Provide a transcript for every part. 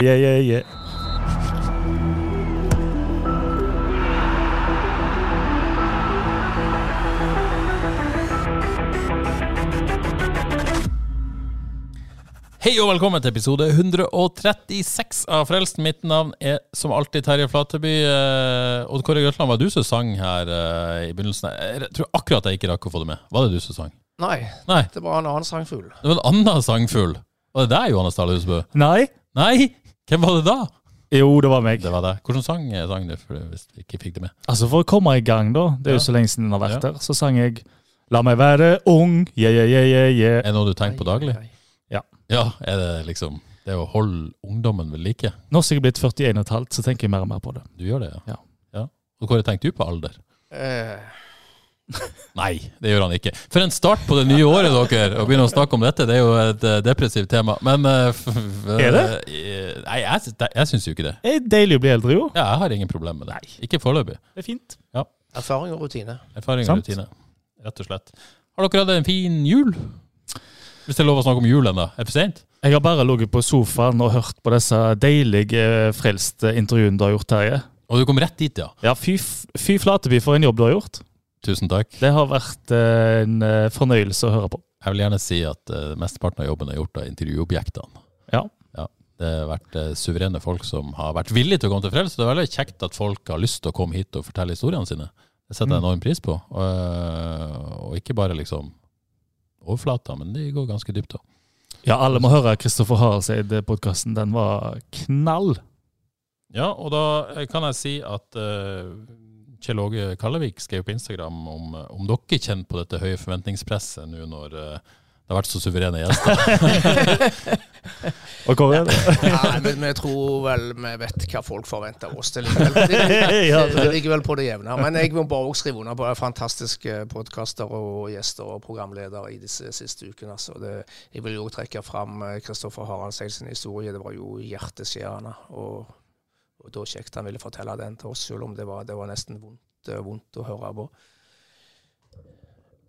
Yeah, yeah, yeah. Hei og velkommen til episode 136 av Frelst. Mitt navn er som alltid Terje Flateby. Eh, Odd Kåre Grøtland, var det du som sang her eh, i begynnelsen? Jeg tror akkurat jeg ikke rakk å få det med. Var det du som sang? Nei, Nei, det var en annen sangfugl. det var en annen sangfugl. Var det deg, Johannes Dale Husbø? Nei? Nei, hvem var det da? Jo, det var meg. Det var deg. Hvordan sang eh, sang du, for hvis du ikke fikk det med? Altså For å komme i gang, da, det er jo Ja. så lenge siden jeg har vært Ja. der, så sang jeg La meg være ung, yeah, yeah, yeah, yeah, yeah. Er det noe du tenker på daglig? Ai. Ja, er det liksom Det å holde ungdommen ved like? Nå som jeg er blitt 41,5, så tenker jeg mer og mer på det. Du gjør det, ja? Ja. ja. Og du tenkt du på alder? Eh, Nei, det gjør han ikke. For en start på det nye året, dere. Å begynne å snakke om dette, det er jo et eh, depressivt tema. Men eh, f- f- Er det? eh, Nei, jeg, jeg syns jo ikke det. Det er deilig å bli eldre, jo. Ja, jeg har ingen problem med det. Nei. Ikke foreløpig. Det er fint. erfaring og rutine. Erfaring og Sant. rutine. Rett og slett. Har dere hatt en fin jul? Hvis det er lov å snakke om jul ennå. Er det for sent? Jeg har bare ligget på sofaen og hørt på disse deilige frelste intervjuene du har gjort, Terje. Og du kom rett dit, ja. Ja, fy, fy flateby for en jobb du har gjort. Tusen takk. Det har vært eh, en eh, fornøyelse å høre på. Jeg vil gjerne si at uh, mesteparten av jobben er gjort av intervjuobjektene. Ja. Det har vært eh, suverene folk som har vært villige til å komme til frelse. Det er veldig kjekt at folk har lyst til å komme hit og fortelle historiene sine. Det setter jeg Mm. enorm pris på. Og, eh, og ikke bare liksom overflata, men de går ganske dypt òg. Ja, alle må høre Kristoffer Haraldseid-podkasten. Den var knall. Ja, og da eh, kan jeg si at uh, Kjell Åge Kallevik skrev på Instagram om, eh, om dere kjenner på dette høye forventningspresset nå når eh, det har vært så suverene gjester. Og er det? Nei, men vi tror vel vi vet hva folk forventer av oss. Det ligger vel på det, det ligger vel på det jevne. Men jeg må bare også skrive under på fantastiske podkaster og gjester og programledere i disse siste ukene. Altså. Det, jeg vil jo trekke fram Kristoffer Haraldseid sin historie. Det var jo hjerteskjærende. Og, og da kjekt han ville fortelle den til oss, selv om det var, det var nesten vondt, vondt å høre på.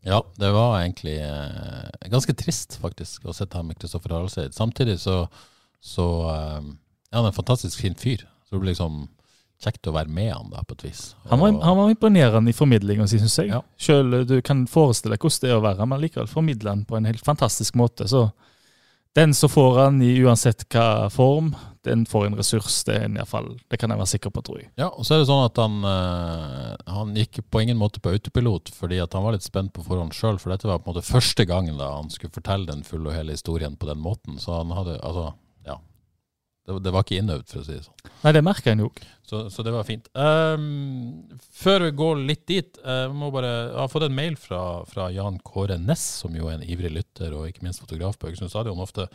Ja, det var egentlig eh, ganske trist, faktisk, å sitte her med Kristoffer Haraldseid. Samtidig så, så eh, er han en fantastisk fin fyr. Så det blir liksom kjekt å være med han da, på et vis. Han var, han var imponerende i formidlinga si, syns jeg. Ja. Selv du kan forestille deg hvordan det er å være, men likevel formidler han på en helt fantastisk måte. Så den som får han i uansett hva form, den får en ressurs. Det, er en, i hvert fall, det kan jeg være sikker på, tror jeg. Ja, og så er det sånn at han, eh, han gikk på ingen måte på autopilot, fordi at han var litt spent på forhånd sjøl, for dette var på en måte første gangen da han skulle fortelle den fulle og hele historien på den måten. Så han hadde, altså. Det, det var ikke innøvd, for å si det sånn. Nei, det merker en jo. Så, så det var fint. Um, før vi går litt dit, eh, må bare, jeg har fått en mail fra, fra Jan Kåre Ness, som jo er en ivrig lytter og ikke minst fotograf på Haugesund Stadion ofte.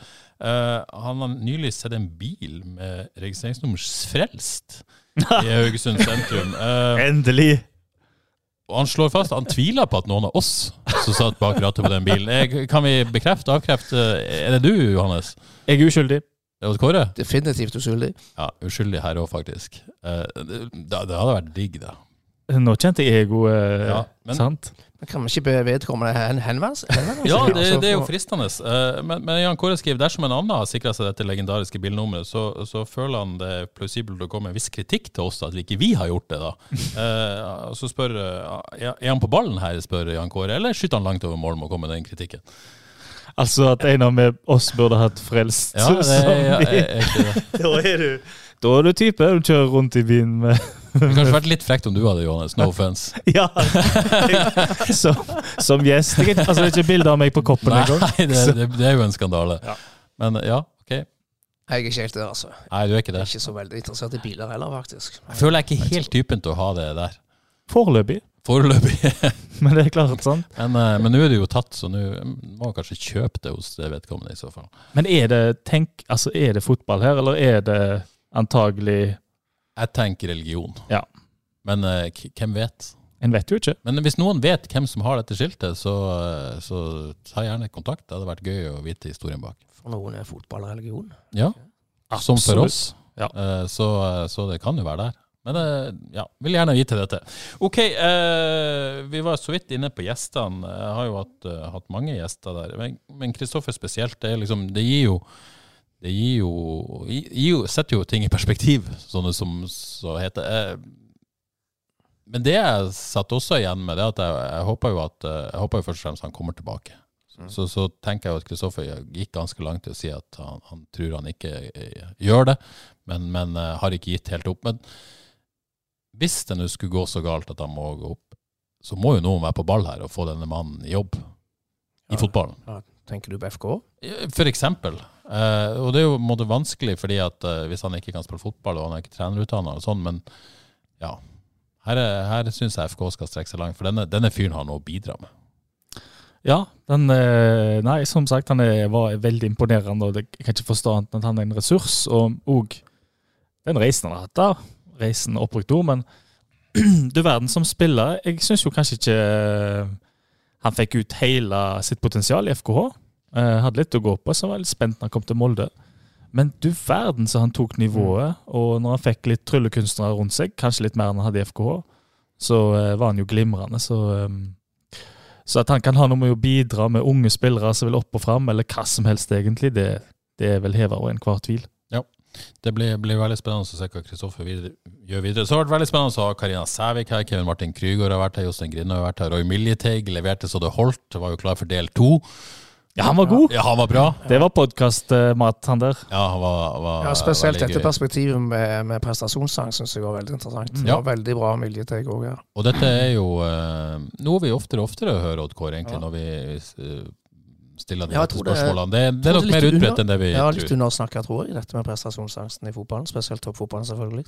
Uh, han har nylig sett en bil med registreringsnummer Frelst i Haugesund sentrum. Uh, Endelig! og han slår fast han tviler på at noen av oss som satt bak rattet på den bilen. Eh, kan vi bekrefte, avkrefte? Er det du, Johannes? Jeg er uskyldig. Det Kåre? Definitivt uskyldig. Ja, uskyldig her òg, faktisk. Eh, det, det hadde vært digg, da. Nå kjente jeg ego, eh, Ja, men- sant? Men kan vi ikke be vedkommende hen, henvende seg? Ja, det, Altså, det er jo fristende. Eh, Men, men Jan Kåre skriver dersom en annen har sikra seg dette legendariske bilnummeret, så, så føler han det plausibelt å komme med en viss kritikk til oss at ikke vi har gjort det. da. Eh, så spør Er han på ballen her, spør Jan Kåre, eller skyter han langt over mål med å komme med den kritikken? Altså at en av med oss burde hatt frelst. Ja, det som er, vi- jeg, er. Da er du Da er du type du kjører rundt i byen med Det kunne kanskje vært litt frekt om du hadde, Johannes. No offense. Ja! som, som gjest. Jeg, altså, det er ikke bilde av meg på koppen Nei, engang. det, det, det er jo en skandale. Ja. Men ja, OK. Jeg er ikke helt der, altså. Nei, du er ikke det. Jeg er ikke så veldig interessert i biler heller, faktisk. Jeg føler jeg er ikke helt typen til å ha det der. Foreløpig. Foreløpig. Men det er klart, sant? Men, eh, men nå er det jo tatt, så nå må jeg kanskje kjøpe det hos det vedkommende i så fall. Men er det tenk, altså er det fotball her, eller er det Antagelig Jeg tenker religion. Ja. Men eh, hvem vet? En vet jo ikke. Men hvis noen vet hvem som har dette skiltet, så, eh, så ta gjerne kontakt. Det hadde vært gøy å vite historien bak. For noen er fotball religion. Ja, som for oss. Ja. Eh, Så, så det kan jo være der. Men eh, ja, vil gjerne vite dette. Ok, eh, vi var så vidt inne på gjestene. Jeg har jo hatt, eh, hatt mange gjester der. Men- Kristoffer spesielt, det, liksom, det gir jo det gir jo, gir jo setter jo ting i perspektiv, sånne som så heter. Eh, Men det jeg satt også igjen med, det at jeg, jeg håper jo at eh, Jeg håper jo først og fremst han kommer tilbake. Så, så tenker jeg jo at Kristoffer gikk ganske langt til å si at han, han tror han ikke gjør det, men, men har ikke gitt helt opp. Men hvis det nå skulle gå så galt at han må gå opp, så må jo noen være på ball her og få denne mannen i jobb i Ja. fotballen. Tenker du på FK? For eksempel. Eh, og det er jo på en måte vanskelig, fordi at eh, hvis han ikke kan spille fotball, og han er ikke trenerutdanna og sånn, men ja. Her, er- her syns jeg FK skal strekke seg langt, for denne, denne fyren har noe å bidra med. Ja, den, eh, nei, som sagt, han er, var veldig imponerende, og jeg kan ikke forstå annet enn at han er en ressurs. Og, og den reisen han har hatt der, reisen oppbrukt ord, men du verden som spiller, jeg syns jo kanskje ikke eh, han fikk ut hele sitt potensial i FKH. Eh, hadde litt å gå på, så var jeg litt spent når han kom til Molde. Men du verden så han tok nivået, og når han fikk litt tryllekunstnere rundt seg, kanskje litt mer enn han hadde i FKH, så eh, var han jo glimrende. Så så at han kan ha noe med å bidra med unge spillere som vil opp og fram, eller hva som helst egentlig, det, det er vel heva over enhver tvil. Det blir, blir veldig spennende å se hva Kristoffer videre, gjør videre. Så har det vært veldig spennende å ha Karina Sævik her, Kevin Martin Krygård har vært her, Jostein Grinde har vært her, Roy Miljeteig leverte så det holdt, var jo klar for del to. Ja, han var god! Ja, han var bra. Det var podkastmat, han der. Ja, han var, var Ja, Spesielt dette perspektivet med, med prestasjonssang syns jeg var veldig interessant. Det Ja. var veldig bra Miljeteg òg Ja. Og dette er jo uh, noe vi oftere og oftere hører, Odd Kåre, egentlig, Ja. når vi eh, stiller de Ja, spørsmålene. Det, det tror er det nok er mer utbredt enn det vi Ja, litt undersnakka, tror jeg, dette med prestasjonsangsten i fotballen. Spesielt toppfotballen, selvfølgelig.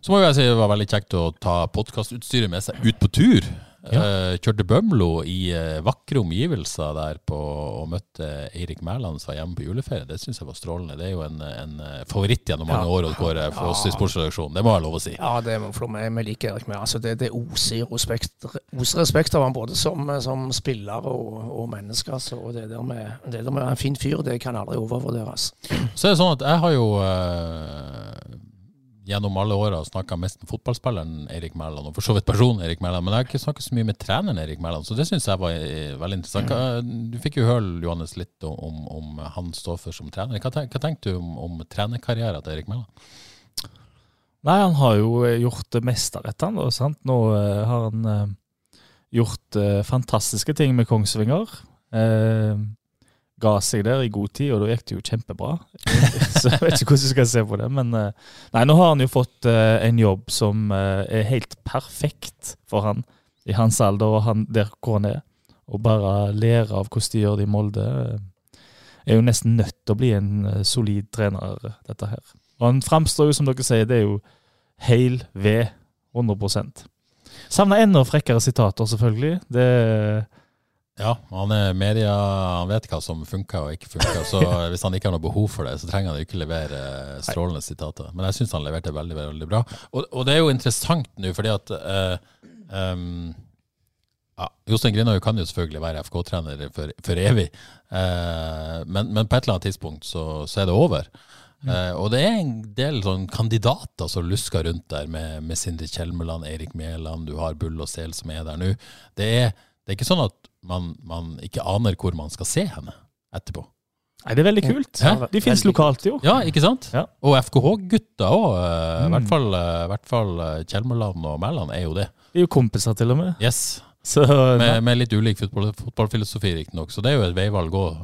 Så må jeg si det var veldig kjekt å ta podkastutstyret med seg ut på tur. Eh, kjørte Bømlo i uh, vakre omgivelser der på, og møtte Eirik Mæland som var hjemme på juleferie. Det syns jeg var strålende. Det er jo en, en eh, favoritt gjennom mange Ja. år og går, for oss i sportsredaksjonen. Det må jeg lov å si. Ja, det må meg. Vi liker Erik Mæhl. Altså, det, det oser respekt, oser respekt av han både som, som spiller og, og menneske. Altså. Og det der med, det der med en fin fyr, det kan aldri overvurderes. Så er det sånn at jeg har jo eh, gjennom alle åra snakka mest med fotballspilleren Erik Mæland, og for så vidt personen Erik Mæland, men jeg har ikke snakka så mye med treneren Erik Mæland, så det syns jeg var eh, veldig interessant. Du fikk jo høre, Johannes, litt om, om han står for som trener. Hva, hva tenker du om, om trenerkarrieren til Erik Mæland? Nei, han har jo eh, gjort mesterrett, han. da, sant? Nå eh, har han gjort fantastiske ting med Kongsvinger. Eh, ga seg der i god tid, og da gikk det jo kjempebra. Så jeg vet ikke hvordan jeg skal se på det. Men eh, nei, nå har han jo fått eh, en jobb som eh, er helt perfekt for han i hans alder og han der hvor han er. Å bare lære av hvordan de gjør det i Molde, er jo nesten nødt til å bli en solid trener, dette her. Og han framstår jo, som dere sier, det er jo heil ved 100% Savner enda frekkere sitater, selvfølgelig. Det Ja, han er media, han vet hva som funker og ikke funker. Så hvis han ikke har noe behov for det, så trenger han ikke levere eh, strålende sitater. Men jeg syns han leverte veldig veldig bra. Og, og det er jo interessant nå, fordi at uh, um, ja, Jostein Grinhaug kan jo selvfølgelig være FK-trener for, for evig, uh, men, men på et eller annet tidspunkt så, så er det over. Uh, og det er en del sånn kandidater som lusker rundt der, med, med Sindre Kjelmeland, Erik Mæland, du har Bull og Sel som er der nå. Det er, det er ikke sånn at man, man ikke aner hvor man skal se henne etterpå. Nei, det er veldig kult. Hæ? De finnes lokalt, jo. Ja, ikke sant? Ja. Og FKH-gutta òg. I Mm. hvert fall, eh, hvert fall eh, Kjelmeland og Mæland er jo det. De er jo kompiser, til og med. Yes. Så Med, med litt ulik fotball, fotballfilosofi, riktignok. Så det er jo et veivalg òg.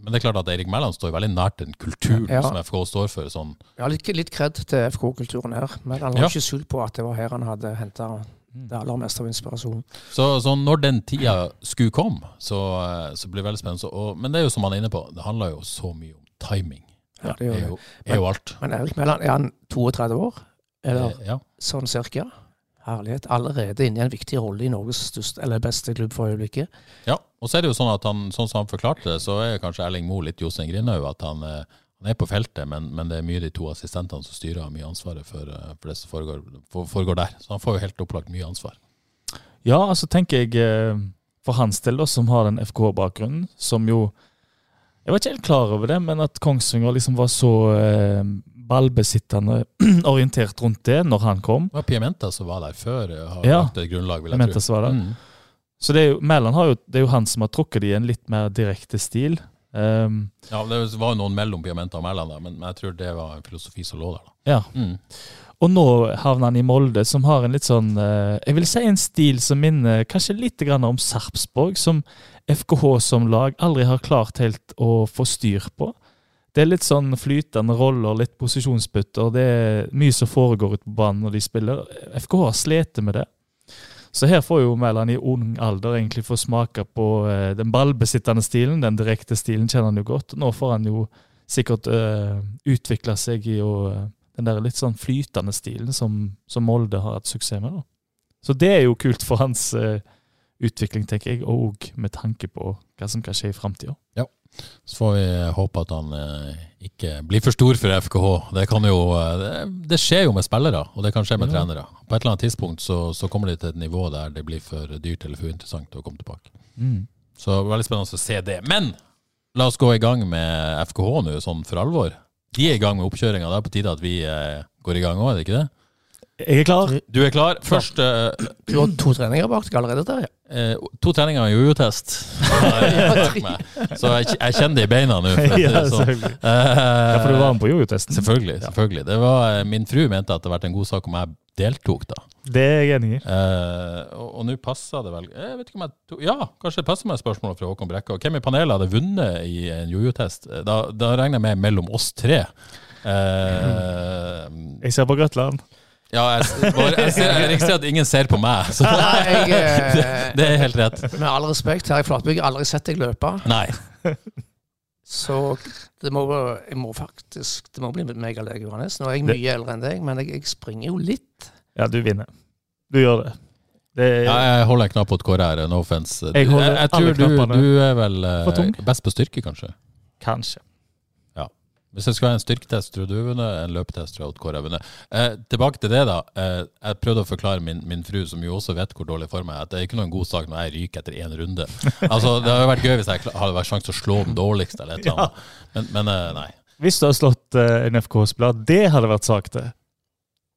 Men det er klart at Erik Mæland står veldig nært den kulturen Ja. som FK står for. Sånn. Ja, litt, litt kred til FK-kulturen her. Men han har Ja. ikke skjul på at det var her han hadde henta det aller meste av inspirasjonen. Så, så når den tida skulle komme, så, eh, så blir det veldig spennende. Og, men det er jo som han er inne på, det handler jo så mye om timing. Ja, det er det. jo, er jo alt. Men Erik Mæland, er han 32 år? Eller Eh, Ja. sånn cirka? Herlighet. Allerede inne i en viktig rolle i Norges største, eller beste klubb for øyeblikket. Ja, og så er det jo sånn at han, sånn som han forklarte det, så er kanskje Erling Moe litt Jostein Grinaug. At han, eh, Han er på feltet, men, men det er mye de to assistentene som styrer har mye ansvaret for, eh, for det som foregår, for, foregår der. Så han får jo helt opplagt mye ansvar. Ja, altså tenker jeg eh, for hans del, da, som har den FK-bakgrunnen, som jo Jeg var ikke helt klar over det, men at Kongsvinger liksom var så eh, ballbesittende orientert rundt det når han kom. Det var Piementa som var der før, eh, har Ja. lagt et grunnlag, vil jeg Piementa tro. som var der. Mm. Så det er jo, Mæland har jo, det er jo han som har trukket det i en litt mer direkte stil. Um, Ja, det var jo noen mellom Piamenta og Mæland, men, men jeg tror det var en filosofi som lå der. da. ja. Mm. Og nå havner han i Molde, som har en litt sånn eh, Jeg vil si en stil som minner kanskje litt grann om Sarpsborg, som FKH som lag aldri har klart helt å få styr på. Det er litt sånn flytende roller, litt posisjonsbytter. Det er mye som foregår ute på banen når de spiller. FKH har slitt med det. Så her får jo Mæland i ung alder egentlig få smake på eh, den ballbesittende stilen. Den direkte stilen kjenner han jo godt. Nå får han jo sikkert uh, utvikle seg i å eh, den der litt sånn flytende stilen som, som Molde har hatt suksess med. da. Så det er jo kult for hans eh, utvikling, tenker jeg, og med tanke på hva som kan skje i framtida. Så får vi håpe at han eh, ikke blir for stor for FKH. Det, kan jo, eh, det, det skjer jo med spillere, og det kan skje med Ja. trenere. På et eller annet tidspunkt så, så kommer de til et nivå der det blir for dyrt eller for uinteressant å komme tilbake. Mm. Så veldig spennende å se det. Men la oss gå i gang med FKH nå, sånn for alvor. De er i gang med oppkjøringa. Det er på tide at vi eh, går i gang òg, er det ikke det? Jeg er klar. Du er klar? Først eh, Du har to treninger bak deg allerede, Terje. Eh, to treninger og jojo-test. Så jeg, jeg kjenner det i beina nå. for ja, sånn. selvfølgelig. Eh, Ja, for du var med på jojo-testen. Selvfølgelig. selvfølgelig. Det var, eh, min fru mente at det hadde vært en god sak om jeg deltok, da. Det er jeg enig i. Eh, og og nå passer det vel Jeg vet ikke om jeg to, Ja, kanskje det passer med spørsmål fra Håkon Brekka. Hvem i panelet hadde vunnet i en jojo-test? Eh, Da, da regner jeg med mellom oss tre. Jeg ser på Grøtland. Ja, jeg, bare, jeg, ser, jeg registrerer at ingen ser på meg, så Nei, jeg, det, eh, det er helt rett. Med all respekt, her i Flatbygg, har aldri sett deg løpe. Nei. Så det må, jeg må faktisk Det må bli megalege, Johannes. Nå er jeg Det- mye eldre enn deg, men jeg, jeg springer jo litt. Ja, du vinner. Du gjør det. Det er, Ja, jeg holder en knapp på et kåre her, no offense. Jeg jeg, tror du, du er vel eh, best på styrke, kanskje? Kanskje. Hvis det skal være en styrketest, tror du jeg vunnet. En løpetest, tror jeg Kåre har vunnet. Eh, tilbake til det, da. Eh, jeg prøvde å forklare min, min fru, som jo også vet hvor dårlig form jeg er, at det er ikke noen god sak når jeg ryker etter én runde. Altså, Det hadde vært gøy hvis jeg hadde vært sjanse til å slå den dårligste, eller et eller annet. Men, men eh, nei. Hvis du har slått eh, en FK-spiller, det hadde vært sak til.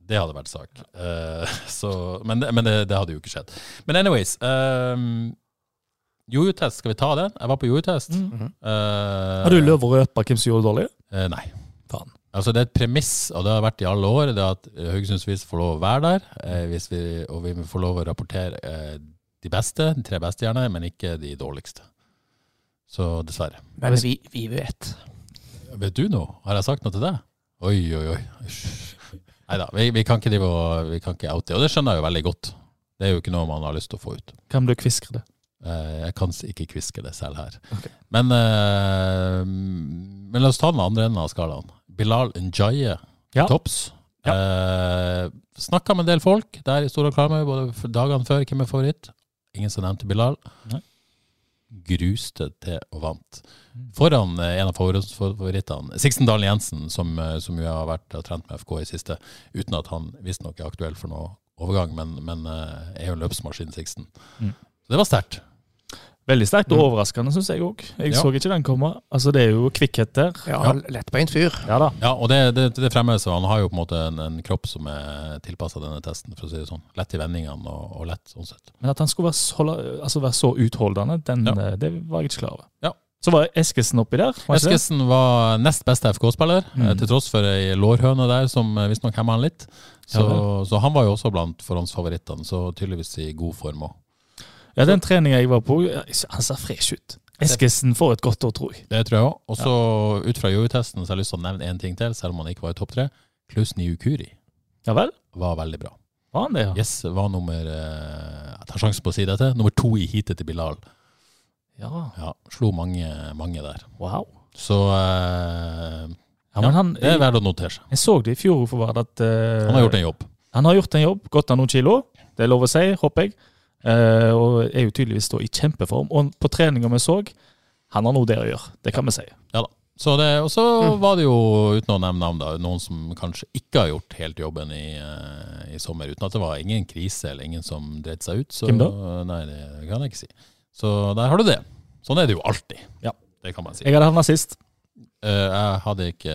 Det hadde vært sak. Eh, så, men det, men det, det hadde jo ikke skjedd. Men anyways. Um, Jojo-test, skal vi ta den? Jeg var på jojo-test. Mm. Eh, Har du løp å røpe hvem som gjorde det dårlig? Eh, nei. Faen. Altså Det er et premiss, og det har vært i alle år, det er at Haugesundsvis får lov å være der. Eh, hvis vi, og vi får lov å rapportere eh, de beste, de tre beste gjerne, men ikke de dårligste. Så dessverre. Men vi, vi vet. Vet du noe? Har jeg sagt noe til deg? Oi, oi, oi. Nei da, vi, vi kan ikke drive og vi kan ikke oute det. Og det skjønner jeg jo veldig godt. Det er jo ikke noe man har lyst til å få ut. Hvem du kvisker det? Eh, Jeg kan ikke kviske det selv her. Okay. Men, eh, men la oss ta den andre enden av skalaen. Bilal Njaye, Ja. topps. Eh, Snakka med en del folk der i Store Klarmøy, både dagene før. Hvem er favoritt? Ingen som nevnte Bilal. Nei. Gruste til og vant. Foran eh, en av favorittene, Sixten Dahl Jensen, som, eh, som jo har vært og trent med FK i siste, uten at han visstnok er aktuell for noe overgang, men, men eh, er jo en løpsmaskin, Sixten. Mm. Så det var sterkt. Veldig sterkt og Mm. overraskende, syns jeg òg. Jeg Ja. så ikke den komme. Altså, det er jo kvikkhet der. Ja, lettbeint fyr. Ja da. Ja, og det, det, det fremmes, Han har jo på en måte en, en kropp som er tilpassa denne testen, for å si det sånn. Lett i vendingene og, og lett sånn sett. Men at han skulle være så, holde- altså være så utholdende, den, Ja. eh, det var jeg ikke klar over. Ja. Så var Eskesen oppi der. var Eskesen det? Var nest beste FK-spiller, Mm. eh, til tross for ei lårhøne der som eh, visstnok hemma han litt. Så, Ja så han var jo også blant forhåndsfavorittene, så tydeligvis i god form òg. Ja, den treninga jeg var på, han ser fresh ut. Eskesen får et godt år, tror jeg. Det tror jeg òg. Og så ut fra jojo-testen så har jeg lyst til å nevne én ting til, selv om han ikke var i topp tre. Klaus Niukuri Ja vel? var veldig bra. Var han det, ja? Yes, var nummer eh, Jeg tar sjansen på å si dette. Nummer to i heatet til Bilal. Ja, Ja, Slo mange, mange der. wow. Så uh, Ja, men han, det er verdt å notere seg. jeg så det i fjor for at uh, Han har gjort en jobb. Han har gjort en jobb, gått av noen kilo. Det er lov å si, håper jeg. Eh, og er jo tydeligvis da i kjempeform. Og på treninga vi så, han har noe der å gjøre. Det kan vi si. Så det, og så var det jo, uten å nevne navn, da, noen som kanskje ikke har gjort helt jobben i, eh, i sommer, uten at det var ingen krise eller ingen som dreit seg ut. Så, Hvem da? Nei, det kan jeg ikke si. Så der har du det. Sånn er det jo alltid. Ja. Det kan man si. Jeg hadde havna sist. Uh, jeg hadde ikke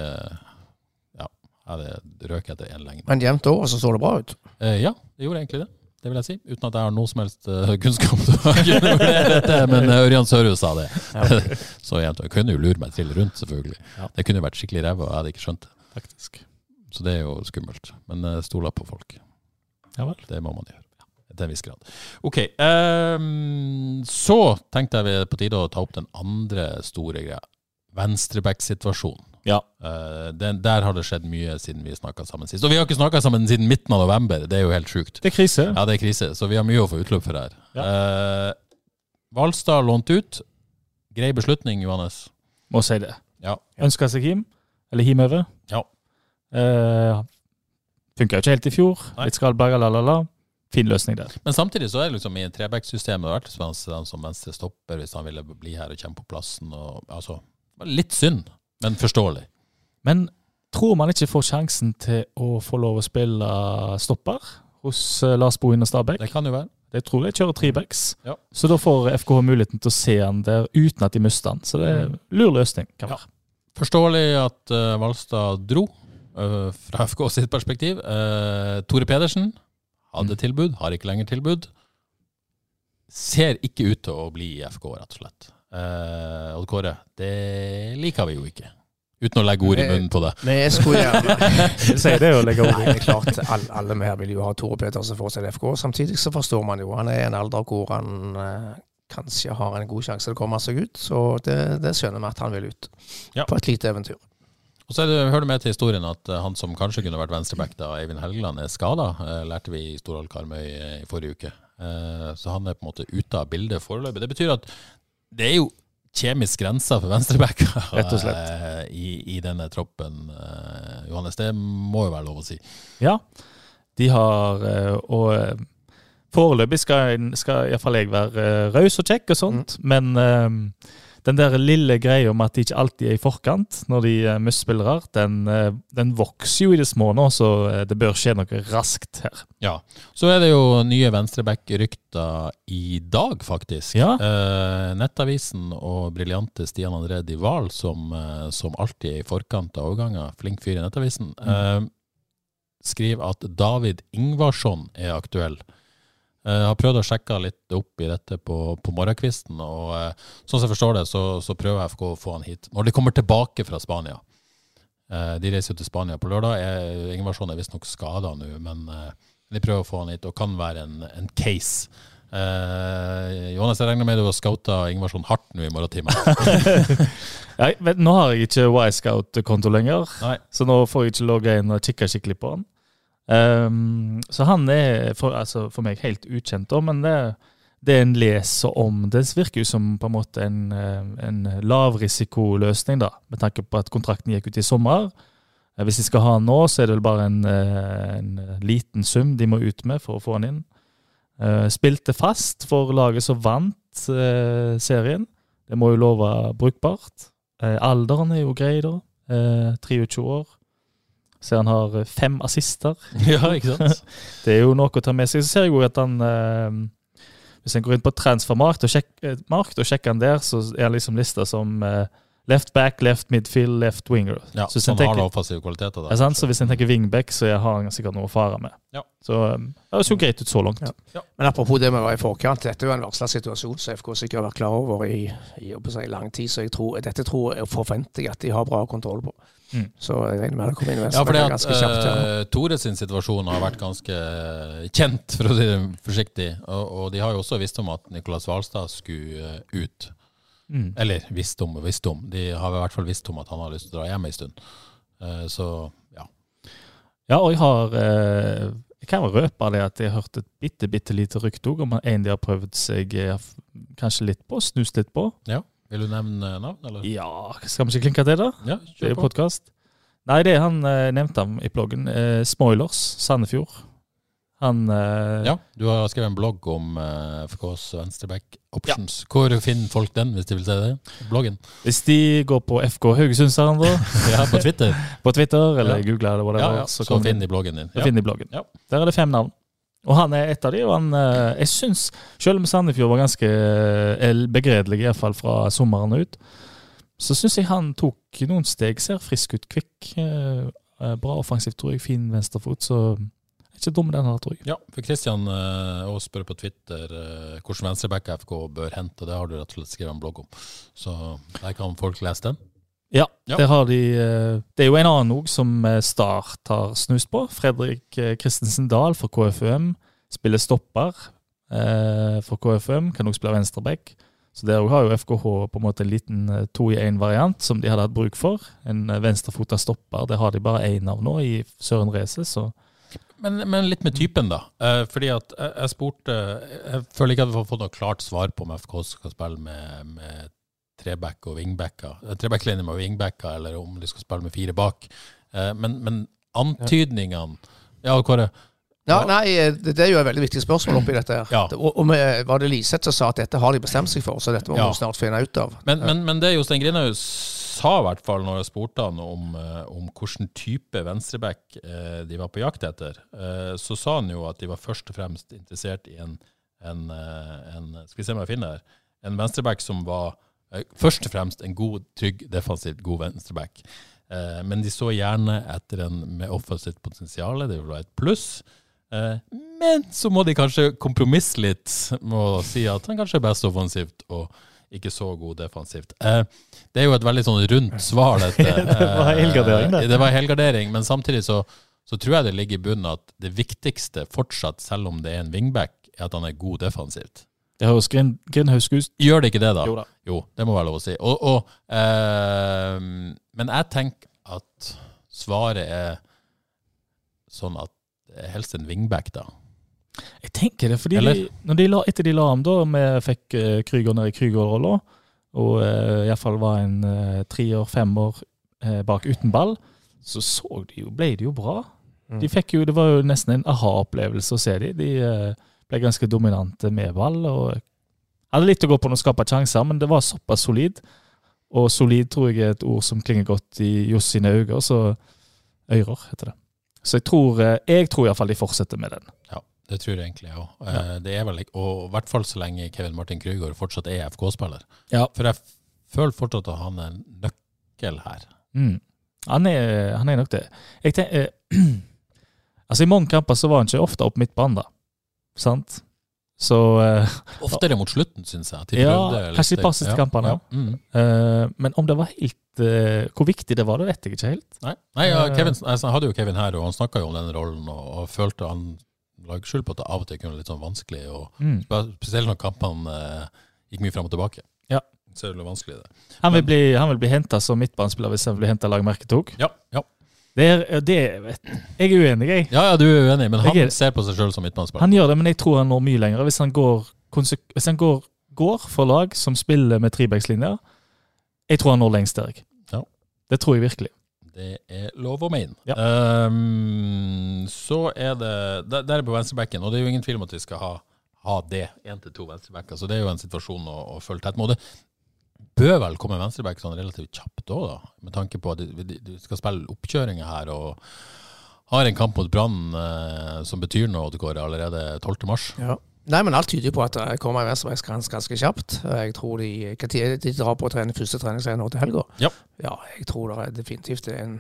Ja, jeg hadde røket etter én lenge. Men jevnt over så så det bra ut. Uh, ja, det gjorde egentlig det. Det vil jeg si. Uten at jeg har noe som helst eh, kunnskap til å kunne vurdere dette. Men uh, Ørjan Sørhus sa det. så. Jeg kunne jo lure meg til rundt, selvfølgelig. Det kunne jo vært skikkelig ræva, og jeg hadde ikke skjønt det. Faktisk. Så det er jo skummelt. Men uh, stoler på folk. Ja vel. Det må man gjøre. Til en viss grad. Ok. Um, så tenkte jeg vi på tide å ta opp den andre store greia. Venstreback-situasjonen. Ja. Uh, den, der har det skjedd mye siden vi snakka sammen sist. Og vi har ikke snakka sammen siden midten av november. Det er jo helt sjukt. Det er krise. Ja, det er krise, så vi har mye å få utløp for her. Ja. Eh, Valstad lånt ut. Grei beslutning, Johannes. Må si det. Ja. Ønska seg hjem. Eller hjem over. Ja. Uh, Funka jo ikke helt i fjor. Nei. Litt skrallberger, la, la, la. Fin løsning der. Men samtidig så er det liksom i trebacksystemet vært spennende som venstre stopper hvis han ville bli her og kjempe på plassen. Og, altså, litt synd, men forståelig. Men tror man ikke får sjansen til å få lov å spille stopper hos eh, Lars Bohin og Stabæk? Det kan jo være. Det tror jeg kjører trebacks. Ja. Så da får FKH muligheten til å se han der uten at de mister han. Så det er en lur løsning. kan Ja. Forståelig at uh, Valstad dro, uh, fra FK sitt perspektiv. Uh, Tore Pedersen hadde Mm. tilbud, har ikke lenger tilbud. Ser ikke ut til å bli i FK, rett og slett. Uh, Odd Kåre, det liker vi jo ikke. Uten å legge ord i munnen på det. Nei, jeg skulle gjerne det å legge ord i klart, alle, alle vi her vil jo ha Tore Petersen for seg i FK. Samtidig så forstår man jo, han er i en alder hvor han eh, kanskje har en god sjanse til å komme seg ut. Så det, det skjønner vi at han vil ut Ja. på et lite eventyr. Og så er det, hører du med til historien at eh, han som kanskje kunne vært venstreback da Eivind Helgeland er skada, lærte vi i Storhall Karmøy eh, i forrige uke. Eh, så han er på en måte ute av bildet foreløpig. Det betyr at det er jo kjemisk grenser for venstrebacker slett. eh, i, i denne troppen. uh, Johannes, det må jo være lov å si. Ja, de har eh, Og foreløpig skal, skal iallfall jeg være raus og kjekk og sånt, men eh, den der lille greia om at de ikke alltid er i forkant når de er musspillere, den, eh, den vokser jo i det små nå, så eh, det bør skje noe raskt her. Ja. Så er det jo nye venstreback-rykter i dag, faktisk. Ja. Eh, Nettavisen og briljante Stian André Dival, som, eh, som alltid er i forkant av overganger, flink fyr i Nettavisen, eh, skriver at David Ingvarsson er aktuell. Jeg har prøvd å sjekke litt opp i dette på, på morgenkvisten, og eh, sånn som jeg forstår det, så, så prøver FK å få han hit. Når de kommer tilbake fra Spania. Eh, de reiser jo til Spania på lørdag. Eh, Ingvarsson er visstnok skada nå, men eh, de prøver å få han hit, og kan være en, en case. Eh, Johannes, jeg regner med du har scouta Ingvarsson hardt nå i morgentimene. Nå har jeg ikke Y-Scout-konto lenger, Nei. så nå får jeg ikke logge inn og kikke skikkelig på han. Ehm, så han er for, altså for meg helt ukjent, da, men det, det en leser om, det virker jo som på en måte en, eh, en lavrisikoløsning, da, med tanke på at kontrakten gikk ut i sommer. Eh, Hvis de skal ha han nå, så er det vel bare en, eh, en liten sum de må ut med for å få han inn. Uh, Spilte fast for laget som vant uh, serien. Det må jo love brukbart. Uh, alderen er jo grei, da. Eh, 23 år. Ser han har eh, fem assister. ja, ikke sant? Det er jo noe å ta med seg. Så ser jeg jo at han eh, Hvis en går inn på transfermarkt og, sjek, eh, og sjekker han der, så er han liksom lista som eh, left back, left midfield, left winger. Ja, så, hvis så han har tenker, noen offensive kvaliteter. Da, sant? så hvis en tenker wingback, så har han sikkert noe å fare med. Ja. Så eh, det ser jo greit ut så langt. Ja. Men apropos det vi var i forkant, dette er jo en varsla situasjon som FK sikkert har vært klar over i, i, i lang tid. Så jeg tror, dette tror jeg, forventer jeg at de har bra kontroll på. Mm. Så jeg regner med det kommer inn Ja, fordi at ganske kjapt. Ja. eh, Tore sin situasjon har vært ganske eh, kjent, for å si det forsiktig. Og, og de har jo også visst om at Nicolas Hvalstad skulle eh, ut. Mm. Eller visst om og visst om. De har i hvert fall visst om at han har lyst til å dra hjem en stund. Eh, så ja. Ja, og jeg har Jeg kan røpe det at jeg har hørt et bitte, bitte lite rykte òg om en de har prøvd seg kanskje litt på, snust litt på. Vil du nevne navn, eller? Ja, skal vi ikke klinke til det? Ja, Det er jo podkast. Nei, det han eh, nevnte ham i bloggen, eh, Smoilers, Sandefjord. Han eh, Ja, du har skrevet en blogg om eh, FKs venstreback options. Hvor finner folk den, hvis de vil se det? Bloggen? Hvis de går på FK Haugesundseren da, Ja, på Twitter. på Twitter, eller Ja. googler eller whatever, Ja, ja. så, Så finner de bloggen din. Ja. finner de bloggen. Ja. Der er det fem navn. Og han er et av de, og han eh, Jeg syns, selv om Sandefjord var ganske eh, begredelig, iallfall fra sommeren ut, så syns jeg han tok noen steg, ser frisk ut, kvikk. eh, bra offensivt, tror jeg. Fin venstrefot, så ikke dum den her, tror jeg. Ja, for Kristian også spør på Twitter hvordan venstreback FK bør hente. Det har du rett og slett skrevet en blogg om. Så der kan folk lese den. Ja, Ja. Det, har de, eh, det er jo en annen òg som eh, Start har snust på. Fredrik Kristensen Christensen Dahl for KFUM. Spiller stopper eh, for KFUM. Kan også spille venstreback. Så der òg har jo FKH på en måte en liten eh, to i én-variant som de hadde hatt bruk for. En eh, venstrefota stopper. Det har de bare én av nå, i Søren Race, Så Men, men litt med typen, da. Eh, fordi at jeg, jeg spurte Jeg føler ikke at vi har fått noe klart svar på om FK skal spille med, med treback og wingbacker. eh, Trebacklinje med wingbacker, eller om de skal spille med fire bak. Eh, men, men antydningene Ja, Kåre. Ja, nei, det, det er jo et veldig viktig spørsmål oppi dette. her. Ja. Og, og med, var det Liseth som sa at dette har de bestemt seg for, så dette må Ja. vi snart finne ut av. Men, men, men det Jostein Grinhaug sa, i hvert fall når jeg spurte han om, eh, om hvilken type venstreback de var på jakt etter, så sa han jo at de var først og fremst interessert i en, en, en Skal vi se om jeg finner her. En venstreback som var først og fremst en god, trygg, defensivt god venstreback. Eh, men de så gjerne etter en med offensivt potensial. Det vil være et pluss. Eh, men så må de kanskje kompromisse litt med å si at han kanskje er best offensivt og ikke så god defensivt. Eh, det er jo et veldig sånn rundt svar, dette. Det var helgardering, det. Eh, det var helgardering, men samtidig så, så tror jeg det ligger i bunnen at det viktigste fortsatt, selv om det er en wingback, er at han er god defensivt. Det høres Grin, Grindhausk ut. Gjør det ikke det, da? Jo da. Jo, det må være lov å si. Og, og, eh, men jeg tenker at svaret er sånn at helst en wingback, da. Jeg tenker det, fordi de, de la, etter de la ham, da vi fikk uh, Krüger ned i Krüger-rolla, og uh, iallfall var en uh, tre år, fem år eh, bak uten ball, så, så de jo, ble det jo bra. Mm. De fikk jo, Det var jo nesten en aha-opplevelse å se de. De eh, ble ganske dominante med ball. og Hadde litt å gå på når de skapte sjanser, men det var såpass solid. Og solid tror jeg er et ord som klinger godt i Johs sine øyne, så ører heter det. Så jeg tror, eh, jeg tror iallfall de fortsetter med den. Ja, det tror jeg egentlig òg. Ja. det er vel, og i hvert fall så lenge Kevin Martin Krüger fortsatt er FK-spiller. Ja. For jeg føler fortsatt at han er en nøkkel her. Mm. Han, er, han er nok det. Jeg tenker, eh, altså I mange kamper så var han ikke ofte opp midt på da. Sant? Så uh, Oftere mot slutten, syns jeg. de Ja, kanskje de par siste kampene. Ja. Mm. Uh, Men om det var helt uh, Hvor viktig det var, det vet jeg ikke helt. Nei, Nei ja. Kevin, altså, jeg hadde jo Kevin her, og han snakka jo om den rollen, og, og følte han la skjul på at det av og til kunne være litt sånn vanskelig. Og, Mm. spesielt når kampene gikk mye fram og tilbake. Ja. Så er det vanskelig, det. Han vil bli, han vil bli henta som midtbanespiller hvis han blir henta lag merke tok. Ja, ja. Det er, det er, jeg er uenig, jeg. ja, ja, du er uenig, men han er- ser på seg sjøl som midtbanespiller. Han gjør det, men jeg tror han når mye lenger hvis han går, hvis han går, går for lag som spiller med trebackslinjer. Jeg tror han når lengst Erik. Ja. Det tror jeg virkelig. Det er lov å mene. Ja. Um, så er det Der der er på venstrebacken, og det er jo ingen tvil om at vi skal ha, ha det. Én til to venstrebacker. Så det er jo en situasjon å, å følge tett med. Det bør vel komme en venstreback sånn relativt kjapt òg, da. Med tanke på at de skal spille oppkjøringer her og har en kamp mot Brann eh, som betyr noe, går allerede 12. mars. Ja. Nei, men alt tyder på at det kommer en venstreback ganske, ganske kjapt. Jeg tror de, de drar på å trene første treningsleir nå til helga. Ja. ja, jeg tror det er definitivt en,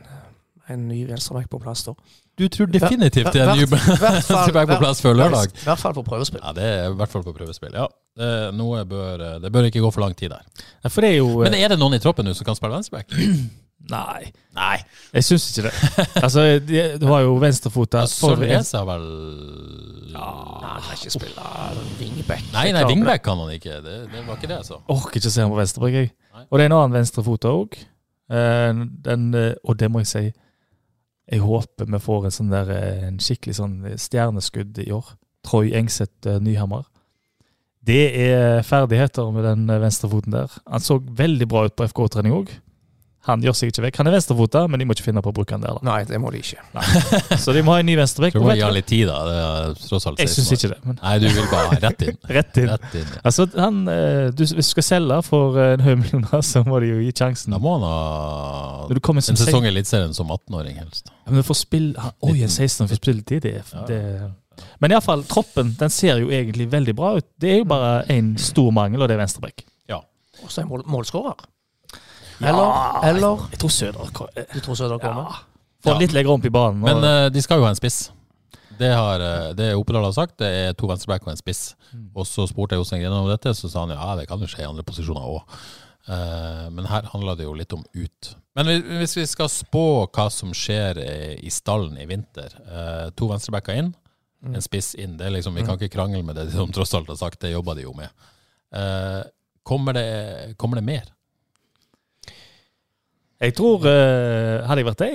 en ny venstreback på plass da. Du tror definitivt det er en ny venstreback på plass før lørdag? I hvert fall på prøvespill. Ja, det er i hvert fall på prøvespill. Ja, det, bør, det bør ikke gå for lang tid der. Ja, For det er jo Men er det noen i troppen nå som kan spille venstreback? Nei, Nei. jeg syns ikke det. Altså, Du har jo venstrefot der. Reese har vel Nei, han kan ikke spille wingback. Nei, nei, wingback kan han ikke. Det, det var ikke det, altså. Orker ikke å se ham på venstreback, jeg. Og det er en annen venstrefota òg. Og det må jeg si. Jeg håper vi får en sånn der eh, en skikkelig sånn stjerneskudd i år. Troy Engseth eh, Nyhammer. Det er ferdigheter med den venstrefoten der. Han så veldig bra ut på FK-trening òg. Han gjør seg ikke vekk. Han er venstrefota, men de må ikke finne på å bruke han der. da. Nei, det må de ikke. Så de må ha en ny venstrebekk. Tror du må gi han litt tid, da. Det er tross alt Jeg 16 syns ikke det. Men Nei, du vil bare rett inn. rett inn. Rett inn. ja. Altså, han, eh, du, Hvis du skal selge for eh, en høy millioner, så må de jo gi sjansen. Da må han ha en sesong i Eliteserien som 18-åring, helst. Ja, Men du får spille Oi, en 16 år får spilletid. Det, er- det. Men iallfall, troppen den ser jo egentlig veldig bra ut. Det er jo bare én stor mangel, og det er venstrebekk. Og så en mål, målskårer. Eller, Ja, eller Jeg tror Søder Du tror Søder kommer? får Ja. litt lenger om i banen. Men eh, de skal jo ha en spiss. Det har eh, det Oppedal har sagt, det er to venstreback og en spiss. Mm. Og så spurte jeg Jostein Grine om dette, så sa han ja, det kan jo skje i andre posisjoner òg. men her handler det jo litt om ut. Men hvis vi skal spå hva som skjer eh, i stallen i vinter eh, To venstrebacker inn, Mm. En spiss inn. Det liksom, vi kan ikke krangle med det som tross alt har sagt, det jobber de jo med. Eh, kommer, det, kommer det mer? Jeg tror eh, Hadde jeg vært deg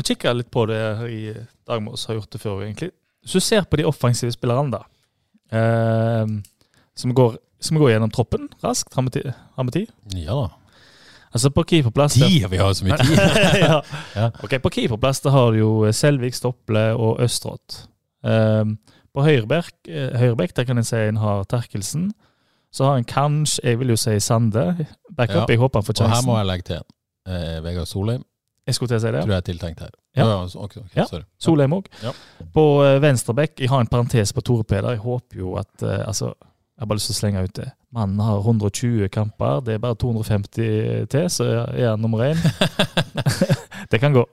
Jeg kikka litt på det i Dagmås, har gjort det før, egentlig. Hvis du ser på de offensive spillerne, da, eh, som, går, som går gjennom troppen raskt, har vi ti- har vi tid? Ja da. Altså på keeperplass Tid! Vi har jo så mye tid! ja. Ja. Ok, På keeperplass har du jo Selvik, Stople og Østrått. Um, på høyrebekk eh, der kan en si en har Terkelsen. Så har en kanskje, jeg vil jo si Sande. Backup. Ja. Jeg håper han får Og her må jeg legge til eh, Vegard Solheim. Jeg skulle til å si det. Tror jeg er tiltenkt her. Ja. Ja, ja, okay, okay, Ja. Solheim òg. Ja. På eh, venstrebekk, jeg har en parentes på Tore Peder. Jeg håper jo at eh, altså, Jeg har bare lyst til å slenge ut det. Mannen har 120 kamper. Det er bare 250 til, så er han nummer én. det kan gå.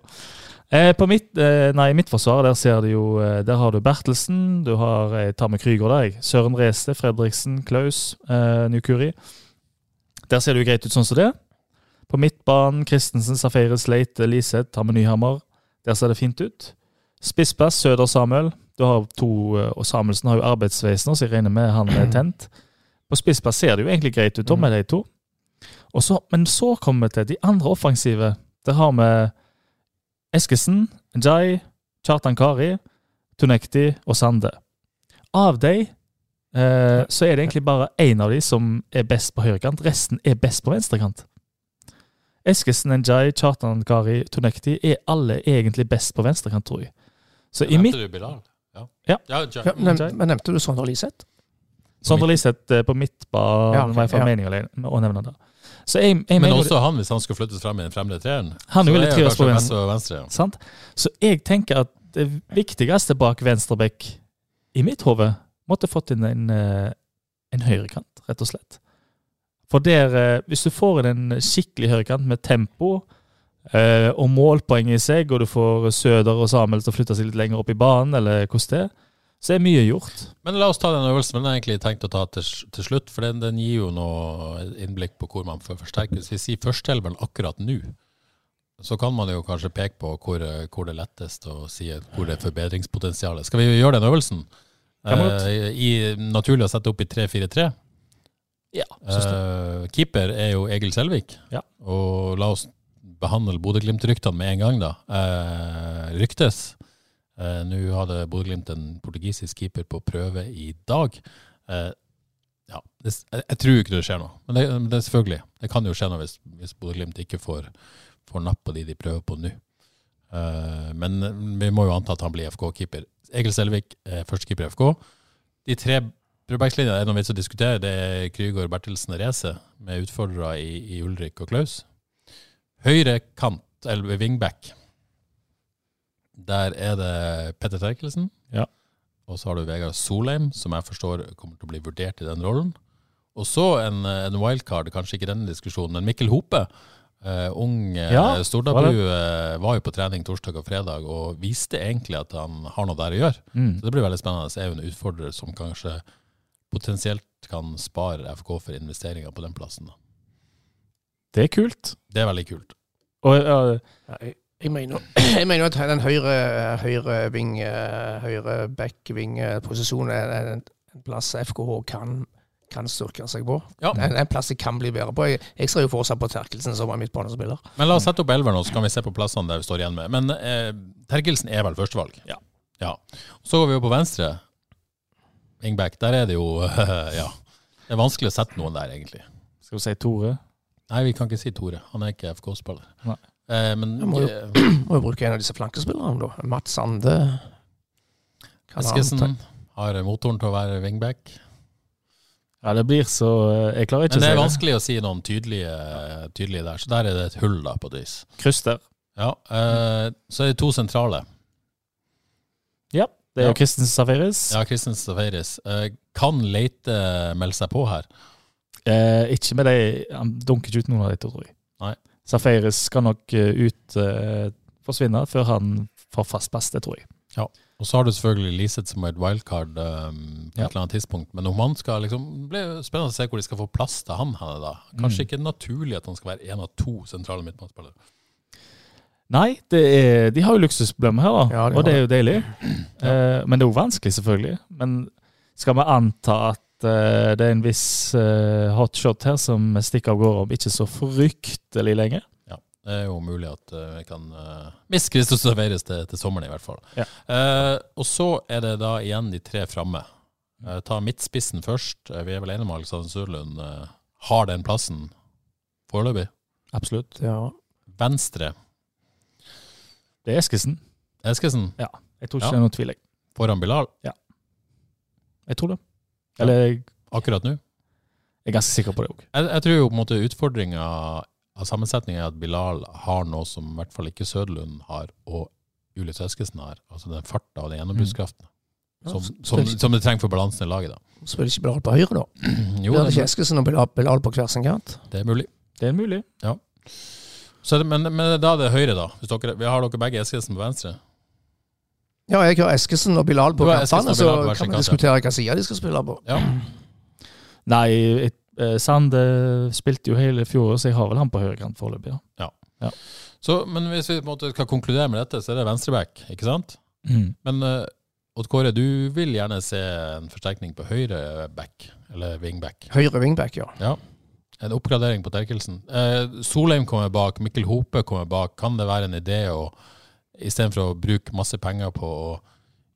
Eh, på mitt, eh, nei, forsvar der ser du jo eh, Der har du Bertelsen, du har jeg tar med Krüger der, jeg. Søren Reste, Fredriksen, Klaus, eh, Nukuri. Der ser det jo greit ut sånn som det. På midtbanen Christensen, Safeire, Sleite, Liseth, tar med Nyhammer. Der ser det fint ut. Spissplass Søder Samuel. Du har to, og Samuelsen har jo arbeidsvesener, så jeg regner med han er tent. På spissplass ser det jo egentlig greit ut, da, med de to. Så, men så kommer vi til de andre offensive. Der har vi Eskesen, Jai, Kjartan Kari, Tunekti og Sande. Av de eh, så er det egentlig bare én av de som er best på høyrekant. Resten er best på venstrekant. Eskesen, Njay, Kjartan Kari, Tunekti er alle egentlig best på venstrekant, tror jeg. Så i mitt Nevnte du Bilal? Ja. Ja. ja, Ja, ja. men nevnte du Sondre Liseth? Sondre Liseth eh, på midtbanen Ja, okay, var jeg for ja. meningen alene å nevne det. Jeg, jeg Men også han, hvis han skulle flyttes frem i den fremre treeren. Han ville trives på venstre. venstre. Ja. Sant? Så jeg tenker at det viktigste bak venstrebekk i mitt hode måtte fått inn en, eh, en høyrekant, rett og slett. For der, eh, hvis du får inn en skikkelig høyrekant med tempo eh, og målpoeng i seg, og du får Søder og Samuel til å flytte seg litt lenger opp i banen, eller hvordan det er, så er mye gjort. Men la oss ta den øvelsen. Men den har jeg egentlig tenkt å ta til, til slutt, for den, den gir jo noe innblikk på hvor man får forsterke. Hvis vi sier førsteelveren akkurat nå, så kan man jo kanskje peke på hvor, hvor det er lettest å si hvor det er forbedringspotensial. Skal vi gjøre den øvelsen? Eh, i, naturlig å sette opp i 3-4-3. Ja. Eh, keeper er jo Egil Selvik. Ja. Og la oss behandle Bodø-Glimt-ryktene med en gang, da. Eh, ryktes. Eh, Nå hadde Bodø-Glimt en portugisisk keeper på prøve i dag. Eh, ja, det, jeg, jeg tror ikke det skjer noe. Men det, det er selvfølgelig. Det kan jo skje noe hvis, hvis Bodø-Glimt ikke får, får napp på de de prøver på nå. Eh, men vi må jo anta at han blir FK-keeper. Egil Selvik er førstekeeper i FK. De tre Brødbergslinja er noe vits å diskutere. Det er Krygård, Bertelsen og Reze, med utfordrere i, i Ulrik og Klaus. Høyre kant, eller wingback, der er det Petter Terkelsen. Ja. Og så har du Vegard Solheim, som jeg forstår kommer til å bli vurdert i den rollen. Og så en, en wildcard, kanskje ikke denne diskusjonen, men Mikkel Hope. Uh, ung uh, Ja, Stordabu var eh, var jo på trening torsdag og fredag og viste egentlig at han har noe der å gjøre. Mm. Så det blir veldig spennende. Det er jo en utfordrer som kanskje potensielt kan spare FK for investeringer på den plassen. Da. Det er kult. Det er veldig kult. Og ja, Ja, jeg, mener jeg mener at den høyre, høyre ving, eh, høyre back-ving-posisjonen er en, en plass FKH kan, kan styrke seg på. Ja. En, en plass de kan bli bedre på. Jeg, jeg ser jo fortsatt på Terkelsen som er midtbanespiller. Men la oss sette opp elveren, så kan vi se på plassene der vi står igjen med. Men eh, Terkelsen er vel førstevalg? Ja. ja. Så går vi jo på venstre. Wingback. Der er det jo Ja. Det er vanskelig å sette noen der, egentlig. skal vi si Tore? Nei, vi kan ikke si Tore. Han er ikke FK-spiller. Nei. Eh, men Jeg må jo- eh, Må jo bruke en av disse flankespillerne, da. Mats Sande. Eskesen har motoren til å være wingback. Ja, det blir så Jeg klarer ikke Men det er å si det. vanskelig å si noen tydelige, tydelige der, så der er det et hull, da, på et vis. Kryss der. Ja, eh, så er det to sentrale. Ja. Det er Ja. jo Kristin Safaris. Ja, Christian Safaris. Eh, kan Leite melde seg på her? Eh, ikke med de Han dunker ikke ut noen av de to, tror jeg. Nei. Safaris skal nok eh, ut uh, forsvinne før han får fast plass, det tror jeg. Og så har du selvfølgelig Liseth som er et wildcard um, på Ja. et eller annet tidspunkt. Men om han skal liksom, blir spennende å se hvor de skal få plass til han henne da. Kanskje Mm. ikke naturlig at han skal være en av to sentrale midtbanespillere. Nei, det er, de har jo luksusproblemer her, da. Ja, de og det er jo deilig. Eh, men det er jo vanskelig, selvfølgelig. Men skal vi anta at eh, det er en viss uh, hotshot her som stikker av gårde om ikke så fryktelig lenge? Det er jo mulig at uh, vi kan uh, miste Christos Safaris til, til sommeren, i hvert fall. Ja. Eh, og så er det da igjen de tre framme. Eh, ta midtspissen først. Eh, vi er vel enige om Alexander Sørlund eh, har den plassen foreløpig. Absolutt. Ja. Venstre. Det er Eskesen. Eskesen Jeg tror ikke Ja. det er noen tvil. foran Bilal Ja. Jeg tror det. Eller akkurat nå. Jeg er ganske sikker på det òg. Jeg, jeg tror jo på en måte utfordringa av sammensetninga er at Bilal har noe som i hvert fall ikke Søderlund har, og Julius Eskesen har. Altså den farta og den gjennombruddskraften som, som, som det trenger for balansen i laget. da. Spiller ikke Bilal på høyre, da? Jo, Blir det ikke Eskesen og Bilal, på hver sin kant? det er mulig. Det er mulig. Så er det, men, men da er det høyre, da. Dere, vi har dere begge Eskesen på venstre. Ja, jeg har Eskesen og Bilal på Du har Eskesen kantene, og så Bilal på hver sin kan vi kant, ja. diskutere hvilken side de skal spille på. Ja. Nei, et, eh, Sande spilte jo hele fjoråret, så jeg har vel han på høyrekant foreløpig. Ja. Så, men hvis vi på en måte skal konkludere med dette, så er det venstreback, ikke sant? Mm. Men uh, Odd Kåre, du vil gjerne se en forsterkning på høyre back, eller wingback. Høyre wingback, ja. Ja. En oppgradering på Terkelsen. Eh, Solheim kommer bak, Mikkel Hope kommer bak. Kan det være en idé å istedenfor å bruke masse penger på å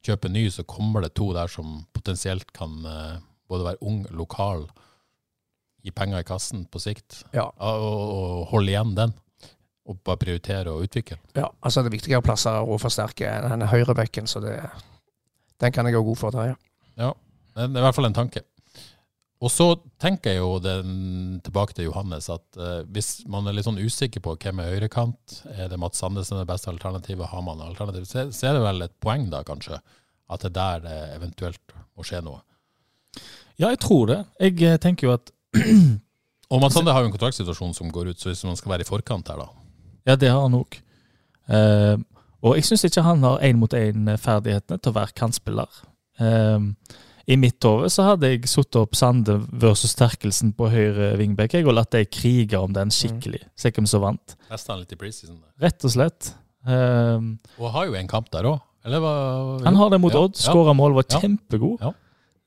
kjøpe ny, så kommer det to der som potensielt kan uh, både være ung, lokal, gi penger i kassen på sikt, Ja. og, og holde igjen den. Og bare prioritere og utvikle. ja. Altså, det er viktigere plasser å forsterke enn høyrebekken, så det, den kan jeg gå god for. Terje. Ja, det er i hvert fall en tanke. Og så tenker jeg jo den, tilbake til Johannes, at uh, hvis man er litt sånn usikker på hvem er høyrekant, er det Mats Sandesen det beste alternativet, har man alternativ, så, så er det vel et poeng da, kanskje, at det er der det eventuelt må skje noe. Ja, jeg tror det. Jeg eh, tenker jo at Og Mats Sande har jo en kontraktsituasjon som går ut, så hvis man skal være i forkant her da, Ja, det har han òg. Uh, og jeg syns ikke han har én-mot-én-ferdighetene til å være kantspiller. Eh, I mitt hode så hadde jeg satt opp Sande versus Terkelsen på høyre vingbekk og latt dem krige om den skikkelig. Se hvem som vant. Nesten litt i preseason. Rett og slett. Um, Og har jo en kamp der også, han har det mot Ja, Odd. ja. Mål, var kjempegod. Ja.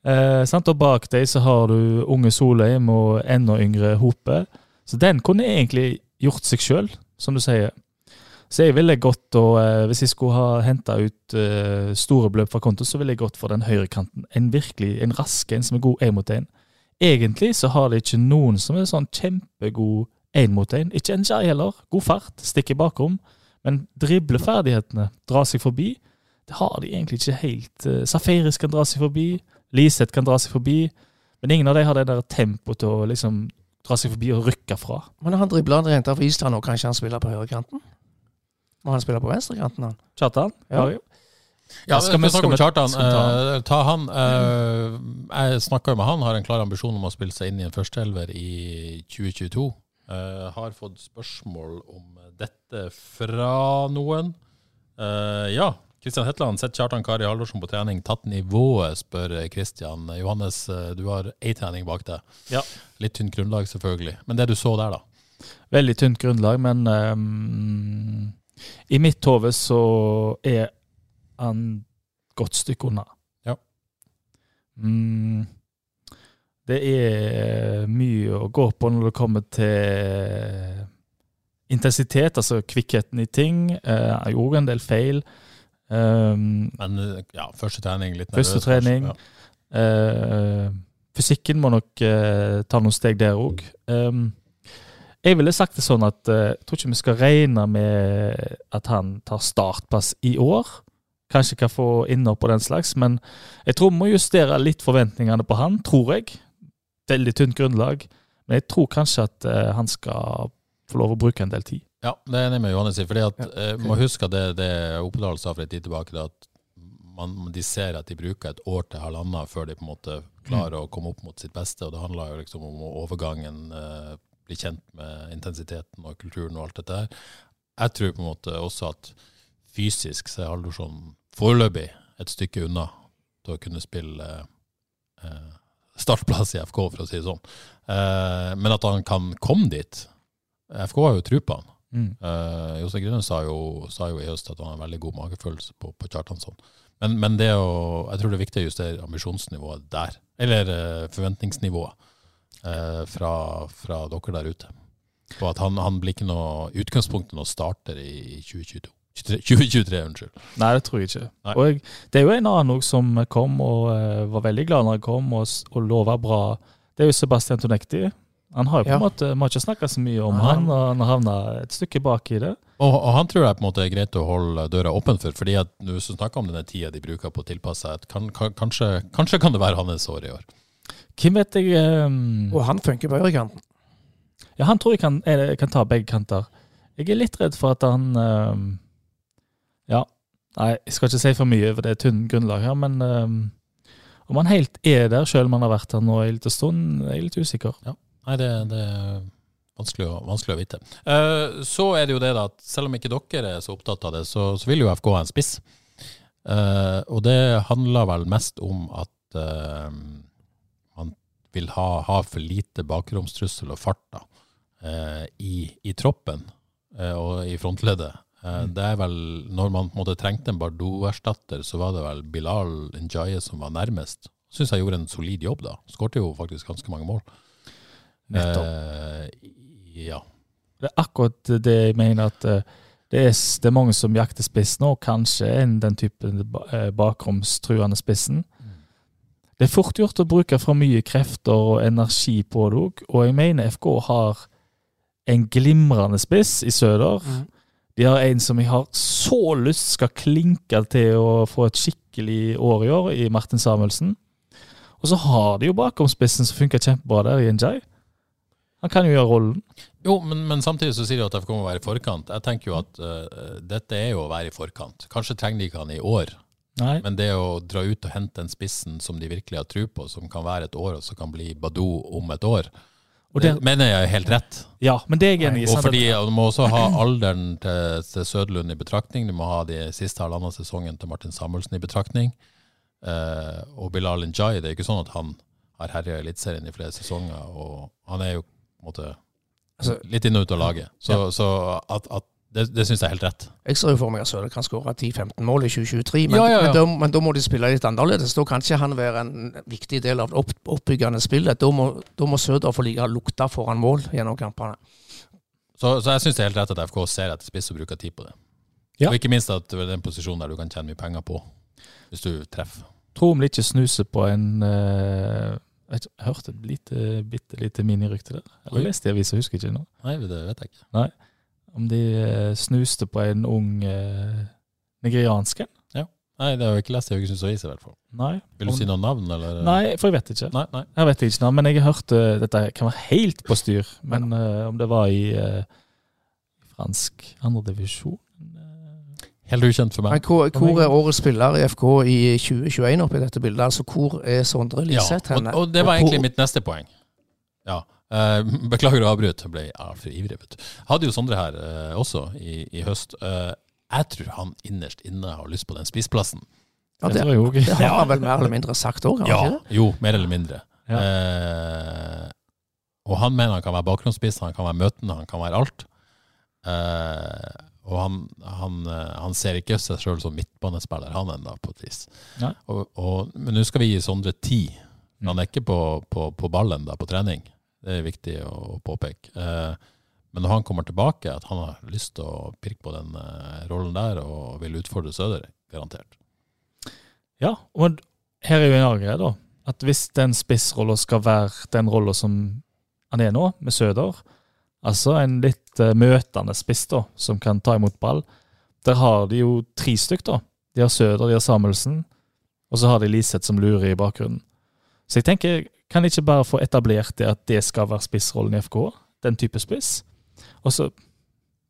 Eh? Og bak deg så har du unge Solheim og enda yngre Hope. Så den kunne egentlig gjort seg sjøl, som du sier. Så jeg ville gått og, eh, Hvis jeg skulle ha henta ut eh, store beløp fra konto, så ville jeg gått for den høyrekanten. En virkelig, en rask en som er god én mot én. Egentlig så har det ikke noen som er sånn kjempegod én mot én. Ikke Njay heller. God fart, stikker bakom. Men dribleferdighetene, dra seg forbi, det har de egentlig ikke helt. Eh, Safaris kan dra seg forbi, Liseth kan dra seg forbi, men ingen av dem har det der tempoet til å liksom dra seg forbi og rykke fra. Men han dribler han henter fra Island og kanskje han spiller på høyrekanten? Må han spille på venstrekanten, han? Kjartan? Ja. Ja. Skal vi- snakke om Kjartan? ta eh, ta han. eh, jeg snakka jo med han, har en klar ambisjon om å spille seg inn i en førsteelver i 2022. Eh, har fått spørsmål om dette fra noen. Eh, ja, Kristian Hetland, sett Kjartan Kari Halvorsen på trening, tatt nivået, spør Kristian. Johannes, eh, du har én trening bak deg. Ja. Litt tynt grunnlag, selvfølgelig. Men det du så der, da? Veldig tynt grunnlag, men ehm, i mitt hode så er han godt stykke unna. Ja. Mm, det er mye å gå på når det kommer til intensitet, altså kvikkheten i ting. Uh, han gjorde en del feil. Um, Men eh, ja, første trening, litt nervøs. Første trening. kanskje. Ja. Eh, fysikken må nok eh, ta noen steg der òg. Jeg ville sagt det sånn at eh, jeg tror ikke vi skal regne med at han tar startpass i år. Kanskje kan få innhopp og den slags, men jeg tror vi må justere litt forventningene på han, tror jeg. Veldig tynt grunnlag, men jeg tror kanskje at eh, han skal få lov å bruke en del tid. Ja, det er enig med Johannes fordi at Ja, okay. må huske at det, det Oppedal sa for en tid tilbake, det at man, de ser at de bruker et år til halvannet før de på en måte klarer å komme opp mot sitt beste. og Det handler jo liksom om overgangen, eh, bli kjent med intensiteten og kulturen og alt dette her. Jeg tror på en måte også at fysisk så er Haldorsson foreløpig et stykke unna til å kunne spille eh, startplass i FK, for å si det sånn. Eh, men at han kan komme dit FK har jo tro på han. Mm. Uh, Jostein Grine sa, jo- sa jo i høst at han har en veldig god magefølelse på, på Kjartansson. Men, men det å, jeg tror det er viktig å justere ambisjonsnivået der. Eller eh, forventningsnivået eh, fra, fra dere der ute. Og at han, han blir ikke noe utgangspunkt når starter i 2022. 2023, unnskyld. Nei, det tror jeg ikke. Nei. Og jeg, det er jo en annen også som kom og uh, var veldig glad når han kom og, og lova bra. Det er jo Sebastian Tonekti. Han har jo på en Ja. måte, Vi har ikke snakka så mye om Nei. han, og han har havna et stykke bak i det. Og, og han tror jeg på en måte er greit å holde døra åpen for, fordi at nå som snakker om denne tida de bruker på å tilpasse seg, kan, kan, kanskje, kanskje kan det være hans år i år. Hvem vet jeg um... Og han funker på høyrekanten. Ja, han tror jeg kan, jeg kan ta begge kanter. Jeg er litt redd for at han um... Ja. Nei, jeg skal ikke si for mye, for det er grunnlaget grunnlag her, men um... om han helt er der, selv om han har vært her nå en liten stund, er jeg litt usikker. Nei, det, det er vanskelig å, vanskelig å vite. Uh, så er det jo det da, at selv om ikke dere er så opptatt av det, så, så vil jo FK ha en spiss. Uh, og det handler vel mest om at man vil ha, ha for lite bakromstrussel og fart da, eh, i, i troppen eh, og i frontleddet. Eh, Det er vel, når man måte trengte en Bardot-erstatter, så var det vel Bilal Njaye som var nærmest. Syns jeg gjorde en solid jobb da. Skårte jo faktisk ganske mange mål. Eh, ja. Det er akkurat det jeg mener at eh, det er, det er mange som jakter spiss nå, kanskje en den typen eh, bakromstruende spissen. Det er fort gjort å bruke for mye krefter og energi på det òg, og jeg mener FK har en glimrende spiss i søder. De har en som jeg har så lyst skal klinke til å få et skikkelig år i år, i Martin Samuelsen. Og så har de jo bakomspissen som funker kjempebra der, i Njay. Han kan jo gjøre rollen. Jo, men, men samtidig så sier de at FK må være i forkant. Jeg tenker jo at uh, dette er jo å være i forkant. Kanskje trenger de ikke han i år, Nei. men det å dra ut og hente den spissen som de virkelig har tro på, som kan være et år, og som kan bli Badou om et år, Og det det, mener jeg er helt rett. ja, men det er jeg enig i. Og fordi Du må også ha alderen til, til Søderlund i betraktning. Du må ha de siste halvannen sesongen til Martin Samuelsen i betraktning. Eh, og Bilal Njay, det er ikke sånn at han har herja i Eliteserien i flere sesonger. og Han er jo på en måte Altså, litt inn og ut av laget. Så, så at, at det, det syns jeg er helt rett. Jeg ser jo for meg at Søder kan skåre 10-15 mål i 2023, men, Ja, ja, ja. Men, da, men da må de spille litt annerledes. Da kan ikke han være en viktig del av det opp, oppbyggende spillet. Da må, da må Søder få like lukta foran mål gjennom kampene. Så, så jeg syns det er helt rett at FK ser etter spiss og bruker tid på det. Ja. Og ikke minst at det er en posisjon der du kan tjene mye penger på, hvis du treffer. Tror om de ikke snuser på en uh Jeg hørte et lite, bitte lite minirykte der. Jeg har leste i avisa, husker ikke nå. Nei, det vet jeg ikke. Om de eh, snuste på en ung eh, nigeriansk en. Nei, det har jeg ikke lest i Haugesunds Avis i hvert fall. Nei. Vil du Om- si noen navn, eller? Nei, for jeg vet ikke. Nei, nei. Jeg vet ikke, navn, men jeg hørte dette kan være helt på styr. Men uh, om det var i uh, fransk andredivisjon Helt ukjent for Men meg. hvor, hvor er årets spiller i FK i 2021 oppi dette bildet? Altså, Hvor er Sondre Ja, Liseth og, henne? og det var egentlig mitt neste poeng. Ja. Eh, beklager å avbryte, ble ja, for ivrig. vet du. Hadde jo Sondre her eh, også i, i høst. Eh, jeg tror han innerst inne har lyst på den spissplassen. Ja, Det det, jeg det har han vel mer eller mindre sagt òg, det? Jo, mer eller mindre. Ja. Eh, og han mener han kan være bakgrunnsspiss, han kan være møtende, han kan være alt. Eh, og han, han, han ser ikke seg sjøl som midtbanespiller, han ennå, på et vis. Og, og, men nå skal vi gi Sondre ti. Han er ikke på, på, på ballen da, på trening. Det er viktig å påpeke. Eh, men når han kommer tilbake, at han har lyst til å pirke på den eh, rollen der og vil utfordre Søder, garantert. Ja, og her er jo en annen greie, da. At hvis den spissrolla skal være den rolla som han er nå, med Søder, Altså en litt eh, møtende spiss da, som kan ta imot ball. Der har de jo tre stykk, da. De har Søder, de har Samuelsen, og så har de Liseth som lurer i bakgrunnen. Så jeg tenker, kan de ikke bare få etablert det at det skal være spissrollen i FK? Den type spiss? Og så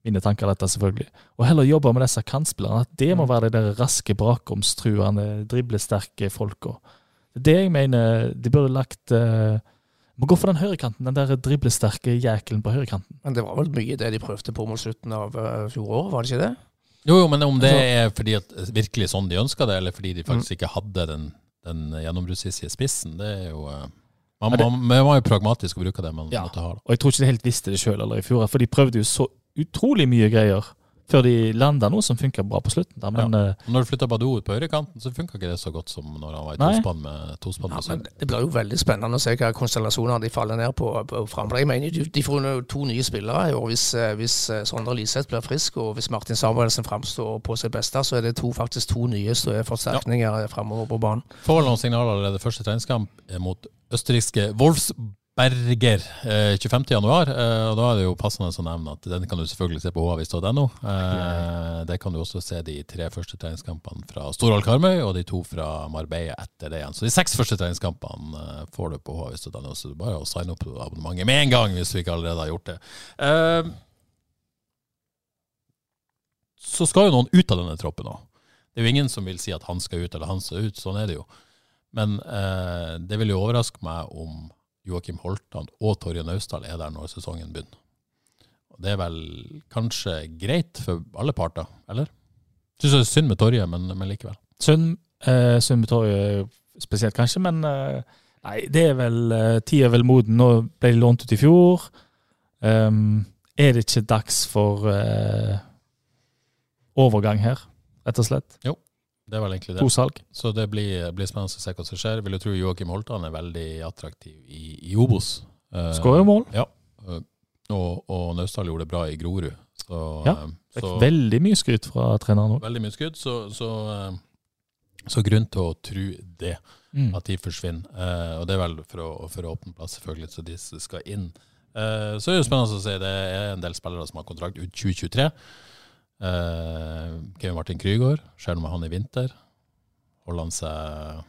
Mine tanker dette, selvfølgelig. Og heller jobbe med disse kantspillerne. At det må være de der raske, brakomstruende, driblesterke folka. Det er det jeg mener de burde lagt uh, Må gå for den høyrekanten, den der driblesterke jækelen på høyrekanten. Men det var vel mye det de prøvde på mot slutten av uh, fjoråret, var det ikke det? Jo, jo, men om det er fordi at virkelig sånn de ønska det, eller fordi de faktisk ikke hadde den, den gjennombruddssissige spissen, det er jo eh, man, man, man var jo pragmatisk og bruke det man Ja. måtte ha. da. Og jeg tror ikke de helt visste det sjøl i fjor, for de prøvde jo så utrolig mye greier før de landa noe som funka bra på slutten. Da. Men ja. Når du flytta Badou ut på høyrekanten, så funka ikke det så godt som når han var i tospann med, tospann Ja, med. Det blir jo veldig spennende å se hva konstellasjoner de faller ned på, på framover. Jeg mener de, får jo to nye spillere i år. Hvis, eh, hvis eh, Sondre Liseth blir frisk, og hvis Martin Samuelsen framstår på sitt beste, så er det to, faktisk to nye forsterkninger ja. framover på banen. Får vel noen signaler allerede første treningskamp eh, mot østerrikske Wolfsberger eh, 25. januar. Eh, og da er det jo passende å nevne at den kan du selvfølgelig se på havis.no. Eh, det kan du også se de tre første treningskampene fra Storhall Karmøy og de to fra Marbella etter det igjen. Så de seks første treningskampene eh, får du på havis.no, så det er bare å signe opp abonnementet med en gang hvis du ikke allerede har gjort det. Eh, så skal jo noen ut av denne troppen nå. Det er jo ingen som vil si at han skal ut eller han skal ut, sånn er det jo. Men eh, det vil jo overraske meg om Joakim Holtan og Torje Naustdal er der når sesongen begynner. Og det er vel kanskje greit for alle parter, eller? Syns det er synd med Torje, men, men likevel. synd, eh, synd med Torje spesielt, kanskje, men eh, nei, det er vel eh, Tida er vel moden. Nå ble de lånt ut i fjor. Um, er det ikke dags for eh, overgang her, rett og slett? Det er vel egentlig det. Salg? Så det blir, blir spennende å se hva som skjer. Vil jo tro Joakim Holtan er veldig attraktiv i, i Obos. Uh, Skårer mål. Ja. Eh, Og, og Naustdal gjorde det bra i Grorud. Så, Ja, eh, Fikk så veldig mye skryt fra treneren òg. veldig mye skudd, så, så, så grunn til å tro det. Mm. at de forsvinner. Eh, og det er vel for å, for å åpne plass, selvfølgelig, så de skal inn. Eh, så er det jo spennende å se. Det er en del spillere som har kontrakt ut 2023. Eh, Kevin Martin Krygård, skjer noe med han i vinter? Holder han seg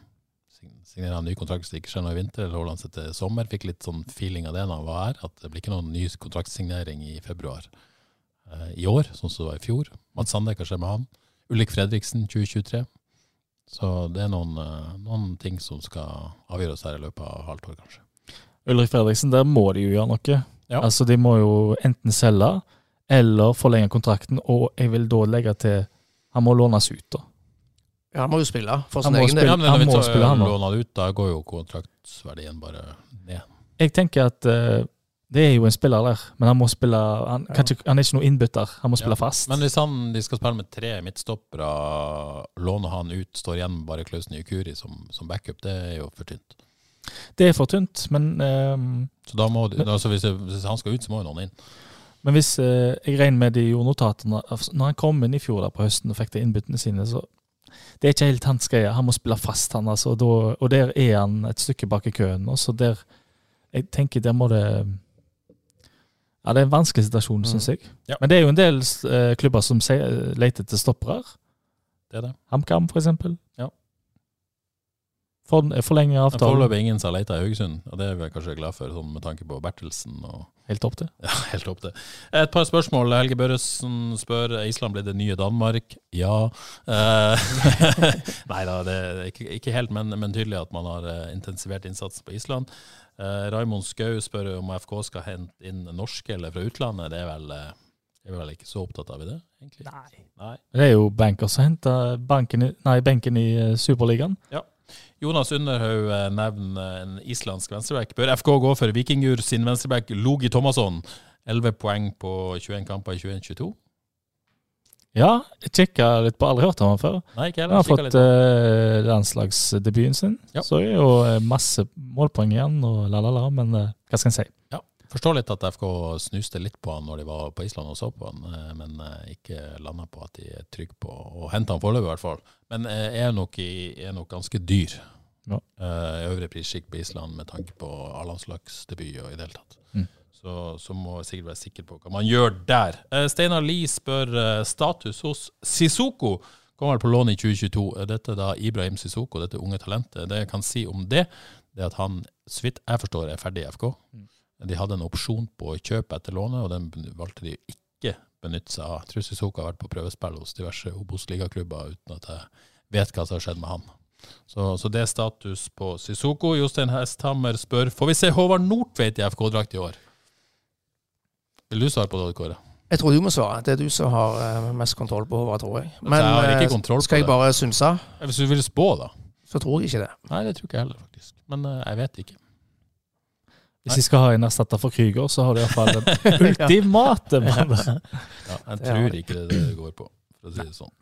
Signerer han ny kontrakt hvis det ikke skjer noe i vinter, eller holder han seg til sommer? Fikk litt sånn feeling av det da han var her, at det blir ikke noen ny kontraktsignering i februar eh, i år, sånn som det var i fjor. Mads Sande, hva skjer med han? Ulrik Fredriksen 2023. Så det er noen, eh, noen ting som skal avgjøres her i løpet av halvt år, kanskje. Ulrik Fredriksen, der må de jo gjøre noe. Ja. Altså, De må jo enten selge eller forlenge kontrakten, og jeg vil da legge til han må lånes ut. da. Ja, han må jo spille for Han sin egen del. Ja, men han når vi må spille, han låner ut, da går jo kontraktsverdien bare ned. Jeg tenker at uh, det er jo en spiller der, men han må spille Han, ja. kanskje, han er ikke noen innbytter, han må spille Ja. fast. Men hvis han, de skal spille med tre midtstoppere, låner han ut, står igjen med bare Klaus Nykuri som, som backup, det er jo for tynt. Det er for tynt, men, um, Så da må men, altså hvis, hvis han skal ut, så må jo noen inn. Men hvis eh, jeg regner med de gjorde notatene altså, Når han kom inn i fjor der på høsten og fikk de innbyttene sine, så det er ikke helt hans greie. Han må spille fast, han altså. Og, da, og der er han et stykke bak i køen. Og så der Jeg tenker der må det Ja, det er en vanskelig situasjon, Mm. syns jeg. Ja. Men det er jo en del eh, klubber som leter etter stoppere. Det er det. HamKam, for eksempel. Ja. For, forlenger avtalen. Foreløpig ingen som har leita i Haugesund, og det er vi kanskje glad for, sånn med tanke på Bertelsen og Helt opp til. Ja, helt opp til. Et par spørsmål. Helge Børresen spør Island blir det nye Danmark. Ja. Eh, Nei da, det er ikke, ikke helt, men, men tydelig at man har eh, intensivert innsatsen på Island. Eh, Raimond Skau spør om FK skal hente inn norske eller fra utlandet. Det er vel, eh, er vel ikke så opptatt av det, egentlig? Nei. Nei. Det er jo bankers som henter banken i, nei, benken i Superligaen. Superligaen. Jonas Underhaug eh, nevner en islandsk venstreback. Bør FK gå for Vikingur sin venstreback Logi Thomasson? 11 poeng på 21 kamper i 2022? Ja, jeg kikka litt på, aldri hørt om han før. Nei, ikke Han har heller. fått uh, landslagsdebuten sin. Ja. Så er jo eh, masse målpoeng igjen, og la-la-la, men uh, hva skal en si? Forstår litt at FK snuste litt på han når de var på Island og så på han, eh, men eh, ikke landa på at de er trygge på å hente han foreløpig, i hvert fall. Men eh, er nok, i, er nok ganske dyr. Ja. Uh, øvre prissjikk på Island med tanke på A-landslagsdebut og i det hele tatt. Mm. Så, så må jeg sikkert være sikker på hva man gjør der. Uh, Steinar Lie spør uh, status hos Sisoko. Kommer på lån i 2022. Er Dette er da Ibrahim Sisoko, dette unge talentet. Det jeg kan si om det, det er at han, så vidt jeg forstår, er ferdig i FK. De hadde en opsjon på kjøp etter lånet, og den valgte de ikke benytte seg av. Jeg tror Sissoko har vært på prøvespill hos diverse Obos-ligaklubber uten at jeg vet hva som har skjedd med han. Så, så det er status på Sisoko. Jostein Hesthammer spør får vi se Håvard Nordtveit i FK-drakt i år. Vil du svare på det, Kåre? Jeg tror du må svare. Det er du som har eh, mest kontroll på Håvard, tror jeg. Men jeg har ikke eh, kontroll på skal jeg bare synse, Hvis du vil spå, da? så tror jeg ikke det. Nei, det tror ikke jeg heller, faktisk. Men eh, jeg vet ikke. Hvis de skal ha en erstatter for Krüger, så har de iallfall den ultimate mannen. Ja, jeg tror ikke det det går på, for å si det sånn.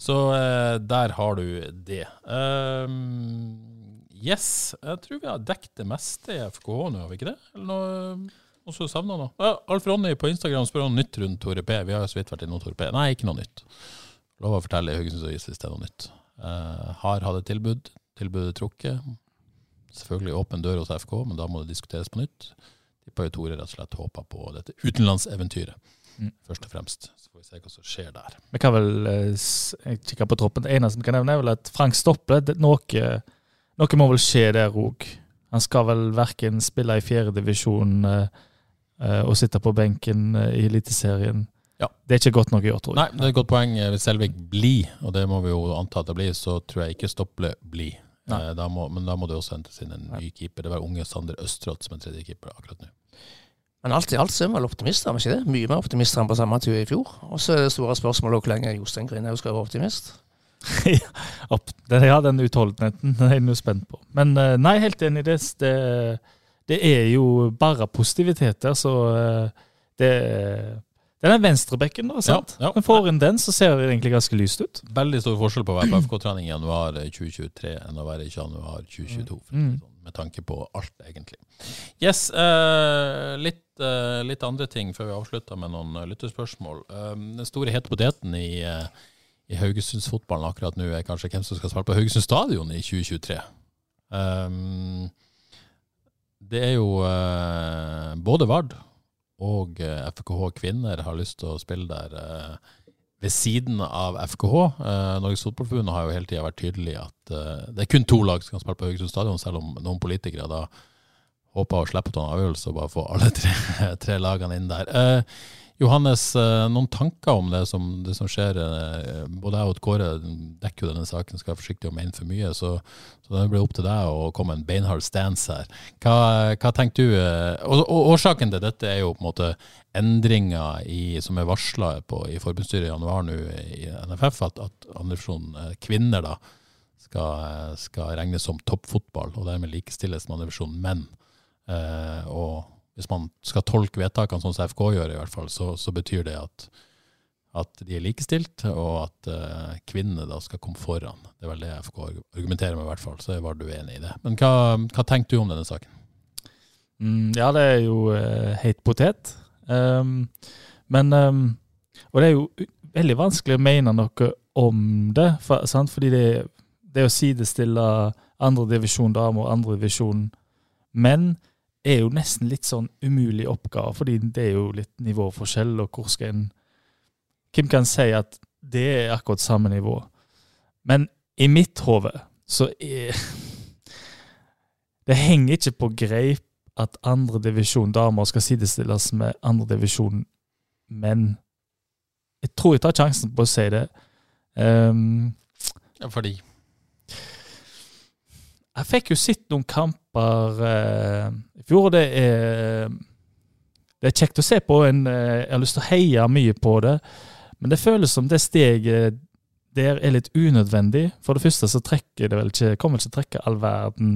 Så eh, der har du det. Um, yes, jeg tror vi har dekket det meste i FKH nå, har vi ikke det? Eller noe, noe som savner noe? Ja, Alf Ronny på Instagram spør om nytt rundt Tore P. Vi har jo så vidt vært innom Tore P. Nei, ikke noe nytt. Lov å fortelle i Haugesunds Avis hvis det er noe nytt. Uh, har hatt et tilbud. Tilbudet trukket. Selvfølgelig åpen dør hos FK, men da må det diskuteres på nytt. Tippa jo Tore rett og slett håpa på dette utenlandseventyret, Mm. først og fremst. Så får vi se hva som skjer der. Vi kan vel eh, Jeg kikker på troppen. Det eneste vi kan nevne, er vel at Frank Stoppe noe, noe må vel skje der òg. Han skal vel verken spille i fjerdedivisjon uh, og sitte på benken eh, i Eliteserien. Ja. Det er ikke godt nok i år, tror jeg. Nei, det er et godt poeng. Hvis Selvik blir, og det må vi jo anta at det blir, så tror jeg ikke Stopple blir. Eh, Da må, men da må det også hentes inn en ny keeper. Det var unge Sander Østrått som er tredje keeper akkurat nå. Men alt i alt så er vi vel optimister, er ikke det? Mye mer optimister enn på samme tur i fjor. Og så er det store spørsmålet hvor lenge Jostein Grinhaug skal være optimist. Ja, den utholdenheten den er jeg nå spent på. Men eh, nei, helt enig. Det, det, det er jo bare positivitet der, så eh, det Det er venstrebekken, da. sant? Ja, ja. Men får inn den, så ser det egentlig ganske lyst ut. Veldig stor forskjell på å være på FK-trening i januar 2023 enn å være i januar 2022. for å si det Mm. sånn, Med tanke på alt, egentlig. Yes, uh, litt, uh, litt andre ting før vi avslutter med noen eh, lyttespørsmål. Eh, den store hete poteten i, eh, i Haugesundsfotballen akkurat nå er kanskje hvem som skal spille på Haugesund stadion i 2023. Um, det er jo eh, både Vard og eh, FKH kvinner har lyst til å spille der eh, ved siden av FKH. Eh, Norges Fotballforbund har jo hele tida vært tydelig at eh, det er kun to lag som kan spille på Haugesund stadion, selv om noen politikere da håper å slippe å ta en avgjørelse og bare få alle tre, tre lagene inn der. Eh, Johannes, eh, noen tanker om det som, det som skjer? Eh, både jeg og Kåre dekker jo denne saken, skal være forsiktig og mene for mye, så, så det blir opp til deg å komme en beinhard stance her. Hva, hva tenker du? eh, Og, og årsaken til dette er jo på en måte endringer i, som er varsla i forbundsstyret i januar nå i NFF, at, at andredivisjon kvinner da skal, skal regnes som toppfotball, og dermed likestilles med andredivisjon menn. Eh, og hvis man skal tolke vedtakene sånn som FK gjør, i hvert fall, så, så betyr det at, at de er likestilt, og at uh, kvinnene da skal komme foran. Det er vel det FK argumenterer med, i hvert fall. Så var du enig i det. Men hva, hva tenker du om denne saken? Mm, ja, det er jo uh, heit potet. Um, men um, Og det er jo veldig vanskelig å mene noe om det, for, sant? fordi det, det å sidestille andredivisjon damer og andredivisjon menn er jo nesten litt sånn umulig oppgave, fordi det er jo litt nivåforskjell, og hvor skal en Hvem kan si at det er akkurat samme nivå? Men i mitt hode så er Det henger ikke på greip at andredivisjon damer skal sidestilles med andredivisjon menn. Jeg tror jeg tar sjansen på å si det. Um, fordi jeg fikk jo sett noen kamper eh, i fjor, og det er Det er kjekt å se på. En, eh, jeg har lyst til å heie mye på det, men det føles som det steget der er litt unødvendig. For det første så trekker det vel ikke kommer det ikke til å trekke all verden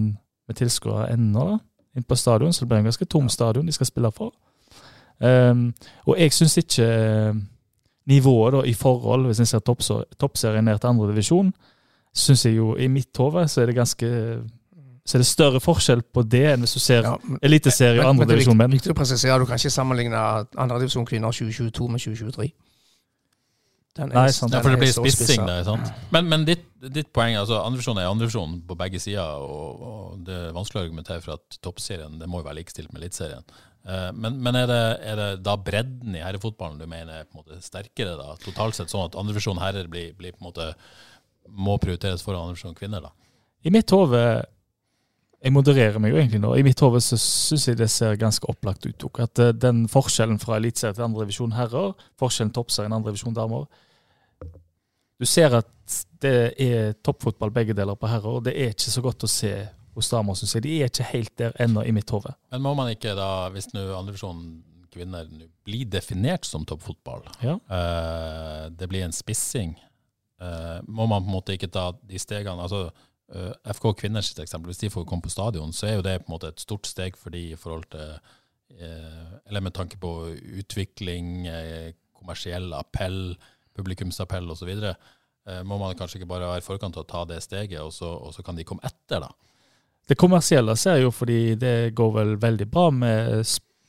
med tilskuere ennå da, inn på stadion, så det blir en ganske tom stadion de skal spille for. Um, og jeg syns ikke eh, nivået da, i forhold, hvis en ser toppserien ned til andredivisjon, syns jeg jo i mitt hode så er det ganske så er det større forskjell på det enn hvis du ser Ja, eliteserie og er andredivisjon menn. Viktig å presisere, du kan ikke sammenligne andredivisjon kvinner 2022 med 2023. Den Nei, er, sant. Ja, for det er blir spissing, der. sant? Men, men ditt, ditt poeng altså andredivisjon er andredivisjon på begge sider, og, og det er vanskelig å argumentere for at toppserien det må jo være likestilt med eliteserien. Eh, Men, men er, det, er det da bredden i herrefotballen du mener er på en måte sterkere, da, totalt sett, sånn at andredivisjon herrer blir, blir på en måte må prioriteres foran kvinner? da? I mitt hode Jeg modererer meg jo egentlig nå. I mitt hode så syns jeg det ser ganske opplagt ut. At eh, den forskjellen fra eliteserie til andredivisjon herrer, forskjellen toppserien andredivisjon damer Du ser at det er toppfotball begge deler på herrer, og det er ikke så godt å se hos damer, syns jeg. De er ikke helt der ennå, i mitt hode. Men må man ikke da, hvis nå andredivisjonen kvinner blir definert som toppfotball, Ja. eh, det blir en spissing, må man på en måte ikke ta de stegene altså eh, FK kvinner sitt eksempel, hvis de får komme på stadion, så er jo det på en måte et stort steg for de i forhold til eh, eller med tanke på utvikling, eh, kommersiell appell, publikumsappell osv. Eh, må man kanskje ikke bare være i forkant til å ta det steget, og så, og så kan de komme etter, da. Det kommersielle ser jeg jo fordi det går vel veldig bra med,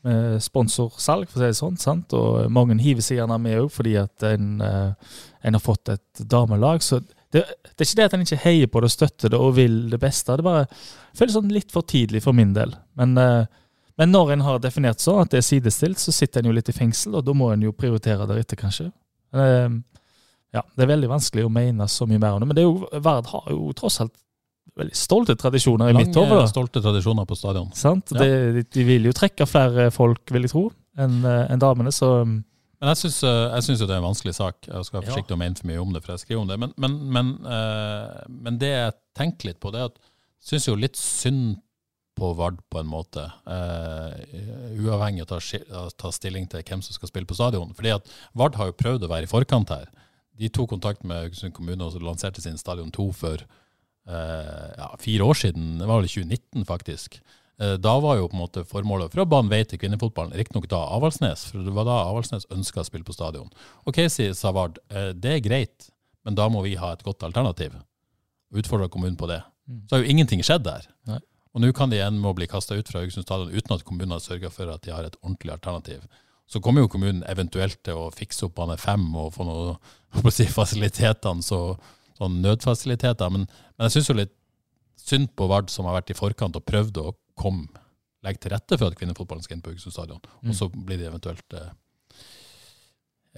med sponsorsalg, for å si det sånn. sant? Og mange hiver seg gjerne med òg fordi at en, eh, en har fått et damelag. Så det, det er ikke det at en ikke heier på det og støtter det og vil det beste. Det bare føles sånn litt for tidlig for min del. Men, eh, men når en har definert sånn at det er sidestilt, så sitter en jo litt i fengsel, og da må en jo prioritere deretter, kanskje. Eh, ja, det er veldig vanskelig å mene så mye mer om det, men det er jo, Vard har jo tross alt veldig stolte tradisjoner i mitt. Lange, stolte tradisjoner på stadion. Sant? Ja. De, de vil jo trekke flere folk, vil jeg tro, enn en damene. Så um, Men jeg syns, eh, jo det er en vanskelig sak. Jeg skal være forsiktig med å mene for mye om det, for jeg skriver om det. Men, men, men, eh, men det jeg tenker litt på, det er at jeg syns jo litt synd på Vard på en måte. eh, uavhengig av å ta, ta stilling til hvem som skal spille på stadion. Fordi at Vard har jo prøvd å være i forkant her. De tok kontakt med Haugesund kommune og så lanserte sin Stadion 2 for eh, ja, fire år siden. Det var vel 2019, faktisk. Eh, Da var jo på en måte formålet for å bane vei til kvinnefotballen, riktignok da Avaldsnes, for det var da Avaldsnes ønska å spille på stadion. OK, sier Savard, eh, det er greit, men da må vi ha et godt alternativ. Utfordra kommunen på det. Så har jo ingenting skjedd der. Nei. Og nå kan de igjen med å bli kasta ut fra Haugesund stadion uten at kommunen har sørga for at de har et ordentlig alternativ. Så kommer jo kommunen eventuelt til å fikse opp bane fem og få noe si, fasilitetene, så, sånn nødfasiliteter. Men, men jeg syns jo litt synd på Vard som har vært i forkant og prøvd å komme, legge til rette for at kvinnefotballen skal inn på Haugesund stadion. Mm. Og så blir de eventuelt eh,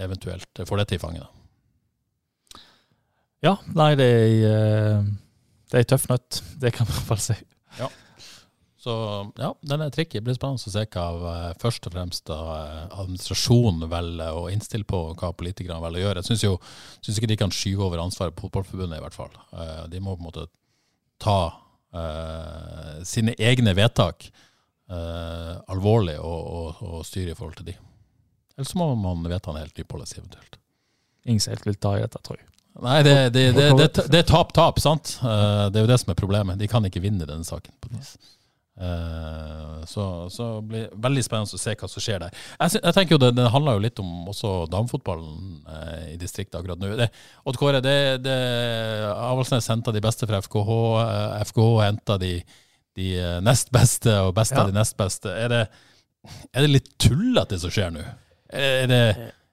eventuelt får dette i fanget. da. ja, nei, det er eh, det er tøff nøtt. Det kan man i hvert fall si. Så ja, den er tricky. Det blir spennende å se hva eh, først og fremst eh, administrasjonen velger å innstille på, og hva politikerne velger å gjøre. Jeg syns jo synes ikke de kan skyve over ansvaret på Fotballforbundet, i hvert fall. Eh, De må på en måte ta uh, sine egne vedtak uh, alvorlig og, og, og styre i forhold til de. Ellers så må man vedta en helt ny policy eventuelt. Ingen som helt vil ta i dette, tror jeg. Nei, det, det, det, det, er tap-tap, sant? Uh, Det er jo det som er problemet. De kan ikke vinne denne saken. på en vis. Eh, Så, så blir det veldig spennende å se hva som skjer der. Jeg, jeg tenker jo Det, det handler jo litt om også damefotballen eh, i distriktet akkurat nå. Det, Odd Kåre, det, det, Avaldsnes henta de beste fra FKH. eh, FKH henta de, de nest beste og beste av Ja. de nest beste. Er det, er det litt tullete det som skjer nå? Er det,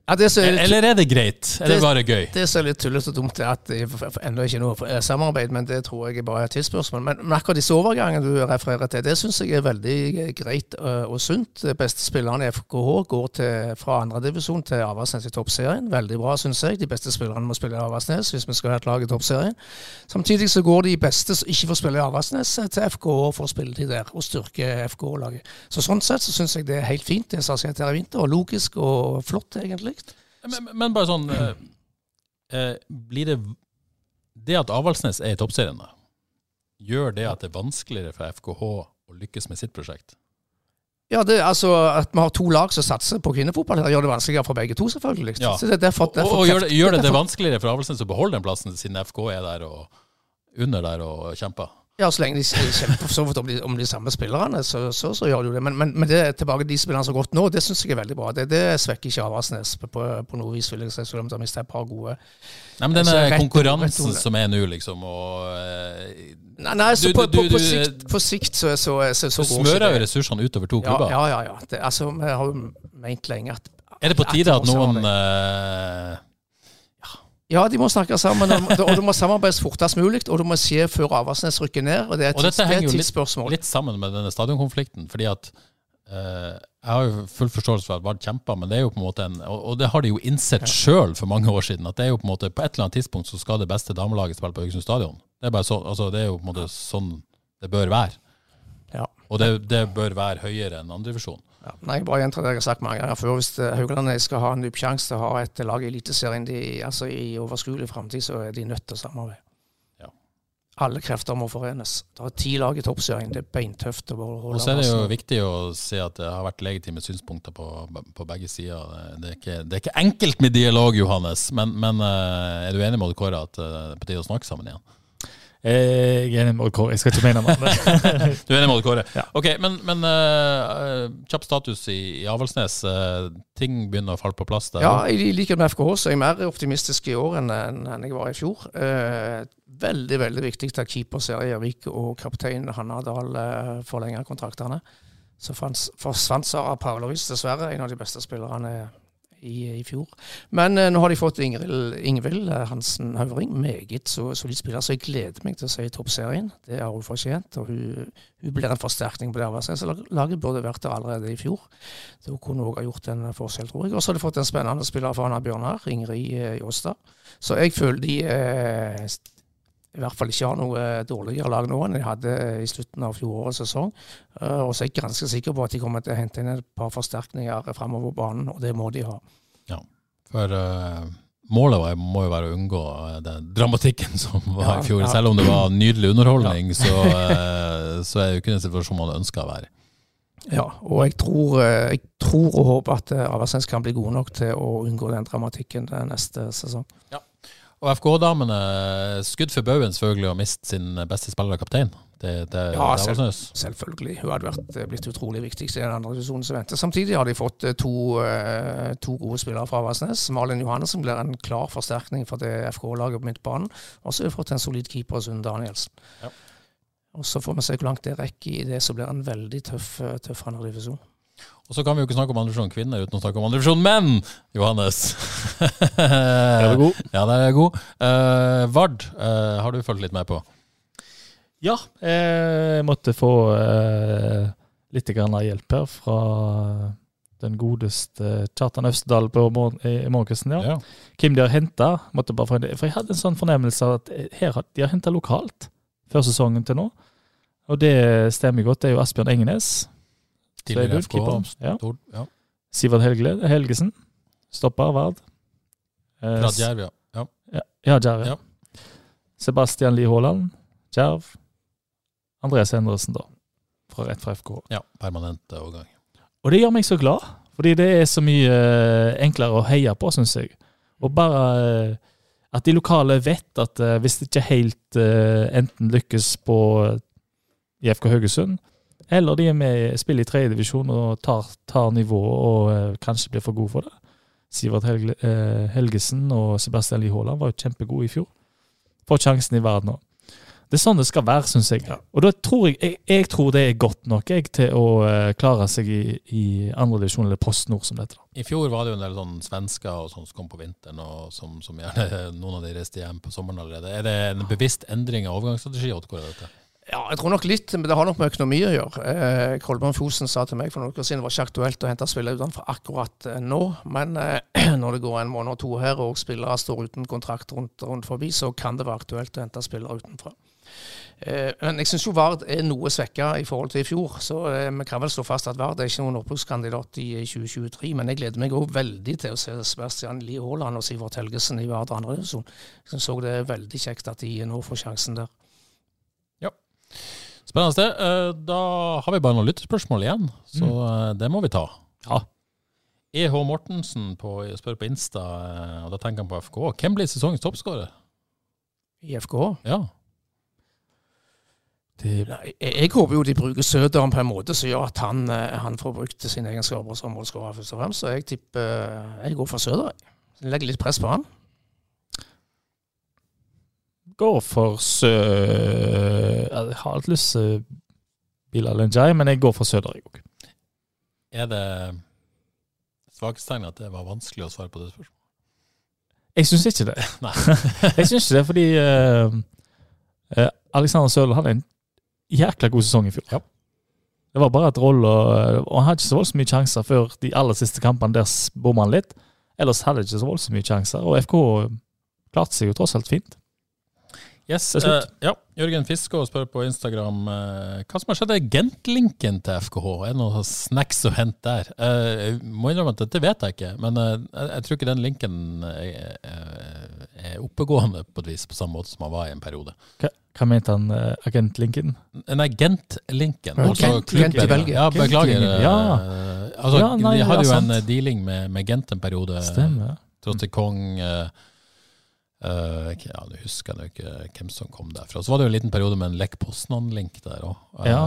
Ja, litt- eller er det greit? Er det Det- bare gøy? Det som er litt tullete og dumt, er at det ennå ikke er noe eh, samarbeid, men det tror jeg bare er et tidsspørsmål. Men, men akkurat disse overgangene du refererer til, det syns jeg er veldig eh, greit eh, og sunt. De beste spillerne i FKH går til, fra andredivisjon til Avaldsnes i toppserien. Veldig bra, syns jeg. De beste spillerne må spille i Avaldsnes hvis vi skal ha et lag i toppserien. Samtidig så går de beste som ikke får spille i Avaldsnes, til FKH for å spille de der og styrke FKH-laget. Så sånn sett så syns jeg det er helt fint, det som har skjedd her i vinter. Og logisk og flott, egentlig. Men, men- bare sånn eh, eh, Blir det Det at Avaldsnes er i toppserien, da, gjør det at det er vanskeligere for FKH å lykkes med sitt prosjekt? Ja, det, altså At vi har to lag som satser på kvinnefotball, det gjør det vanskeligere for begge to, selvfølgelig. Ja. Så det er derfor, Og, derfor, og gjør, det, gjør det det vanskeligere for Avaldsnes å beholde den plassen, siden FK er der og under der og kjemper? Ja, Så lenge de kjemper for så vidt om de, om de samme spillerne, så, så, så gjør de jo det. Men, men, men det tilbake til de spillerne som har gått nå, det syns jeg er veldig bra. Det, det svekker ikke Avaldsnes på, på, noe vis, vil jeg si, selv om de har mistet et par gode Nei, men Altså, denne rett- konkurransen rett- som er nå, liksom, og eh, Nei, nei så Du- på, du- på, på, sikt, på sikt så, så, så, så Du smører jo ressursene utover to klubber. ja, ja. ja. Det, altså, Vi har jo ment lenge at Er det på tide at noen eh, ja, Ja, de må snakke sammen, og det- må samarbeides fortest mulig, og det må skje før Avaldsnes rykker ned. og Det er et tids- det er jo litt, litt sammen med denne stadionkonflikten. fordi at eh, Jeg har jo full forståelse for at Vard kjemper, men det er jo på en måte en Og, og det har de jo innsett sjøl for mange år siden, at det er jo på en måte på et eller annet tidspunkt så skal det beste damelaget spille på Haugesund stadion. Det er bare så, altså det er jo på en måte sånn det bør være. Ja. Og det, det bør være høyere enn andredivisjon. Ja, nei, bare gjentar det jeg har sagt mange ganger før. Hvis Haugaland skal ha en sjanse til å ha et lag i Eliteserien altså i overskuelig framtid, så er de nødt til å samarbeide. Ja. Alle krefter må forenes. Det er ti lag i toppserien. Det er beintøft. å holde Og så er det jo viktig å se at det har vært legitime synspunkter på, på begge sider. Det er, ikke, det er ikke enkelt med dialog, Johannes, men, men eh, er du enig med Odd Kåre at eh, det er på tide å snakke sammen igjen? Jeg er enig med Odd Kåre, jeg skal ikke mene noe. annet. Du er enig med Odd Kåre? Ja. Ok, men, men uh, kjapp status i, i Avaldsnes. Uh, ting begynner å falle på plass der? Ja, i likhet med FKH så er jeg mer optimistisk i år enn, enn jeg var i fjor. Uh, veldig veldig viktig at keeper Seri Gjørvik og kaptein Hanna Dahl eh, forlenger kontraktene. Så forsvant Sara Pavlovic, dessverre, en av de beste spillerne i, i fjor. Men eh, nå har de fått Ingrid, Ingvild eh, Hansen Høvring, meget så solid spiller, så jeg gleder meg til å se i toppserien. Det har hun fortjent. og Hun, hun blir en forsterkning på det Avaldsnes-laget. Burde vært der allerede i fjor. Da hun kunne òg ha gjort en forskjell, tror jeg. Og så har de fått en spennende spiller fra Anna Bjørnar, Ingrid eh, Jåstad. Så jeg føler de eh, i hvert fall ikke har noe eh, dårligere lag nå enn de hadde eh, i slutten av fjorårets sesong. Eh, og så er jeg ganske sikker på at de kommer til å hente inn et par forsterkninger framover banen, og det må de ha. Ja, For uh, målet var, må jo være å unngå den dramatikken som var Ja, i fjor. ja. Selv om det var nydelig underholdning, så, uh, så er det jo ikke den situasjonen man ønsker å være i. Ja, og jeg tror, jeg tror og håper at Aversens Avaldsnes kan bli gode nok til å unngå den dramatikken den neste sesong. Og FK-damene, skudd for baugen selvfølgelig å miste sin beste spiller og kaptein. Det, det, Ja, det selv- Selvfølgelig. Hun hadde vært, eh, blitt utrolig viktig i den andre divisjonen som venter. Samtidig har de fått eh, to, eh, to gode spillere fra Avaldsnes. Malin Johannessen blir en klar forsterkning for det FK-laget på midtbanen. Og så har de fått en solid keeper, Sunn Danielsen. Ja. Og så får vi se hvor langt det rekker i det som blir en veldig tøff, tøff andre divisjon. Og så kan vi jo ikke snakke om andredivisjon kvinner uten å snakke om andredivisjon menn, Johannes. Er du god? Ja, der er jeg god. Uh, Vard, uh, har du fulgt litt med på? Ja, jeg måtte få uh, litt grann av hjelp her fra den godeste Kjartan Øvstedal på morgen, i morgenkvisten. Ja. Hvem de har henta. For jeg hadde en sånn fornemmelse av at her, de har henta lokalt før sesongen til nå. Og det stemmer godt. Det er jo Asbjørn Engenes. Tidligere er FK. ja. Ja. Sivert Helgle, Helgesen. Stopper Vard. Eh, Fra Djerv, ja. ja. Ja, ja Djerv. Ja. Sebastian Lie Haaland, Djerv. Andreas Endresen, da. Fra rett fra FK. ja. Permanent overgang. Og det gjør meg så glad, fordi det er så mye eh, enklere å heie på, syns jeg. Og bare eh, at de lokale vet at eh, hvis det ikke helt eh, enten lykkes på i FK Haugesund, eller de er med spiller i tredjedivisjon og tar, tar nivået og eh, kanskje blir for gode for det. Sivert Helge, eh, Helgesen og Sebastian Lie Haaland var jo kjempegode i fjor. Får sjansen i verden òg. Det er sånn det skal være, syns jeg. Og da tror jeg, jeg, jeg tror det er godt nok jeg, til å eh, klare seg i, i andredivisjon eller Post Nord som dette. I fjor var det jo en del sånn svensker og sånn som kom på vinteren, og som, som gjerne noen av de reiste hjem på sommeren allerede. Er det en bevisst endring av overgangsstrategi? Odd er dette? Ja, jeg tror nok litt, men det har nok med økonomi å gjøre. Eh, Kolbjørn Fosen sa til meg for noen uker siden det var ikke aktuelt å hente spillere utenfor akkurat eh, nå, men eh, når det går en måned og to her og spillere står uten kontrakt rundt, rundt forbi, så kan det være aktuelt å hente spillere utenfra. Eh, men jeg syns jo Vard er noe svekka i forhold til i fjor, så eh, vi kan vel slå fast at Vard er ikke noen opprykkskandidat i 2023. Men jeg gleder meg òg veldig til å se Sebastian Lie Haaland og Sivert Helgesen i Vard andredivisjon. Jeg òg det er veldig kjekt at de nå får sjansen der. Spennende sted. Eh, Da har vi bare noen lyttespørsmål igjen, så mm. det må vi ta. Ja. EH Mortensen på, spør på Insta, eh, og da tenker han på FK. Hvem blir sesongens toppskårer? I FKH. Ja. Det, jeg, jeg håper jo de bruker Søderen på en måte som gjør at han, eh, han får brukt sine egenskaper som målskårer, først og fremst. Så jeg tipper eh, Jeg går for Søder. Legger litt press på han. Går for Sø... Jeg har hatt lyst til Bilal Njay, men jeg går for Søder, jeg òg. Er det svakhetstegn at det var vanskelig å svare på det spørsmålet? Jeg syns ikke det. jeg syns ikke det, fordi uh, uh, Alexander Søler hadde en jækla god sesong i fjor. Ja. Det var bare et roll, og, og han hadde ikke så voldsomt mye sjanser før de aller siste kampene. Der bomma han litt. Ellers hadde han ikke så voldsomt mye sjanser, og FK klarte seg jo tross alt fint. Yes, uh, ja. Jørgen Fiskå spør på Instagram uh, hva som har skjedd med Gent-linken til FKH. Er det noen snacks å hente der? Uh, jeg må innrømme at dette vet jeg ikke, men jeg, jeg tror ikke den linken er, oppegående på et vis, på samme måte som han var i en periode. Hva, hva mente han, uh, agentlinken? Nei, Gent-linken. Ja, altså Gent- i Belgia. Ja, beklager. Ja. Altså, Ja, nei, de hadde jo en sant. dealing med, med Gent en periode. Stemmer. Trottikong uh, Ja, nå husker jeg ikke hvem som kom derfra. Så var det jo en liten periode med en Lech Poznan-link der òg. Ja.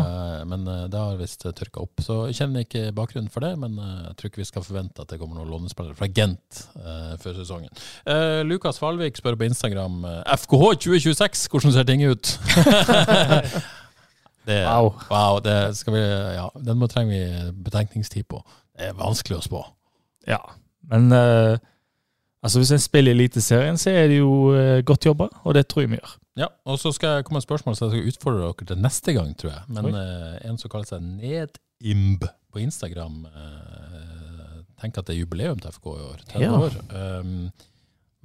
men uh, det har visst tørka opp. Så jeg kjenner ikke bakgrunnen for det, men eh, jeg tror ikke vi skal forvente at det kommer noen lånespillere fra Gent eh, før sesongen. Eh, Lukas Falvik spør på Instagram eh, FKH 2026, hvordan ser ting ut? det, Wow. wow det skal vi, ja, den må trenger vi betenkningstid på. Det er vanskelig å spå. Ja, men eh, altså hvis en spiller i Eliteserien, så er det jo eh, godt jobba, og det tror jeg vi gjør. Ja, og så skal jeg komme med et spørsmål som jeg skal utfordre dere til neste gang, tror jeg. Men eh, en som kaller seg Nedimb på Instagram, eh, tenker at det er jubileum til FK i år. 30 Ja. år. Um,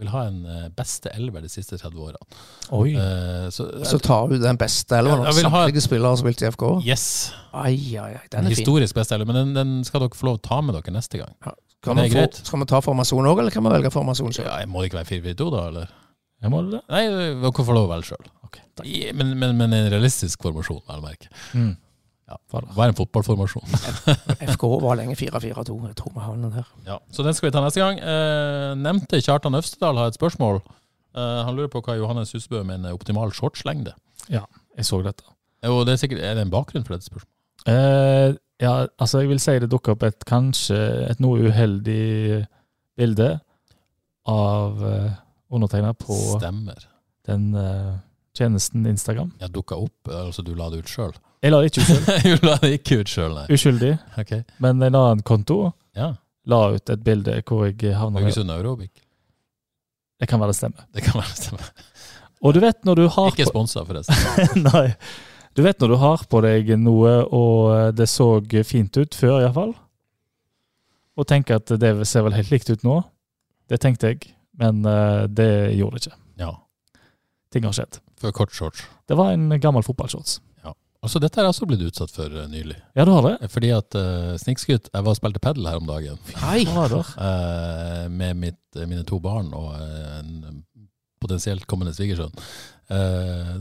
vil ha en beste elver de siste 30 årene. Oi. Eh, så, Så tar du den beste elveren Ja, av jeg ha- samtlige spillere som spilt i FK. yes! Ai, ai, ai, den En fin. historisk beste elver, men den, den skal dere få lov å ta med dere neste gang. Kan det er få, skal vi ta formasjon òg, eller kan vi velge formasjon selv? Ja, må ikke være 4-4-2, da? eller? Jeg må det. Nei, dere får lov å velge sjøl. Okay, ja, Men, men, men en realistisk formasjon, vel å merke. Mm. Ja. Er en fotballformasjon? FK var lenge 4-4-2. Jeg tror vi har den her. Ja, så den skal vi ta neste gang. Eh, nevnte Kjartan Øvstedal har et spørsmål. Eh, han lurer på hva Johannes Husbø mener er optimal shortslengde. Ja, Jeg så dette. Jo, det er sikkert er det en bakgrunn for dette spørsmålet. Eh, ja, altså jeg vil si det dukker opp et kanskje et noe uheldig bilde av uh, undertegna på Stemmer. den uh, tjenesten Instagram. Ja, dukka opp, altså du la det ut sjøl? Jeg la det ikke ut selv. du la det ikke ut sjøl, nei. Uskyldig. Ok. Men en annen konto Ja. la ut et bilde hvor jeg havna Haugesund Aerobic. Det kan være det stemmer. Det kan være det stemmer. Og du vet når du har Ikke sponsa, forresten. Nei. Du vet når du har på deg noe, og det så fint ut før, iallfall, og tenker at det ser vel helt likt ut nå. Det tenkte jeg, men eh, det gjorde det ikke. Ja. Ting har skjedd. For kort shorts. Det var en gammel fotballshorts. Altså, dette har jeg også blitt utsatt for uh, nylig. Ja, du har det? Fordi at uh, snikskryt Jeg var og spilte padel her om dagen. Nei! Eh, med mitt, mine to barn og eh, en potensielt kommende svigersønn. Eh,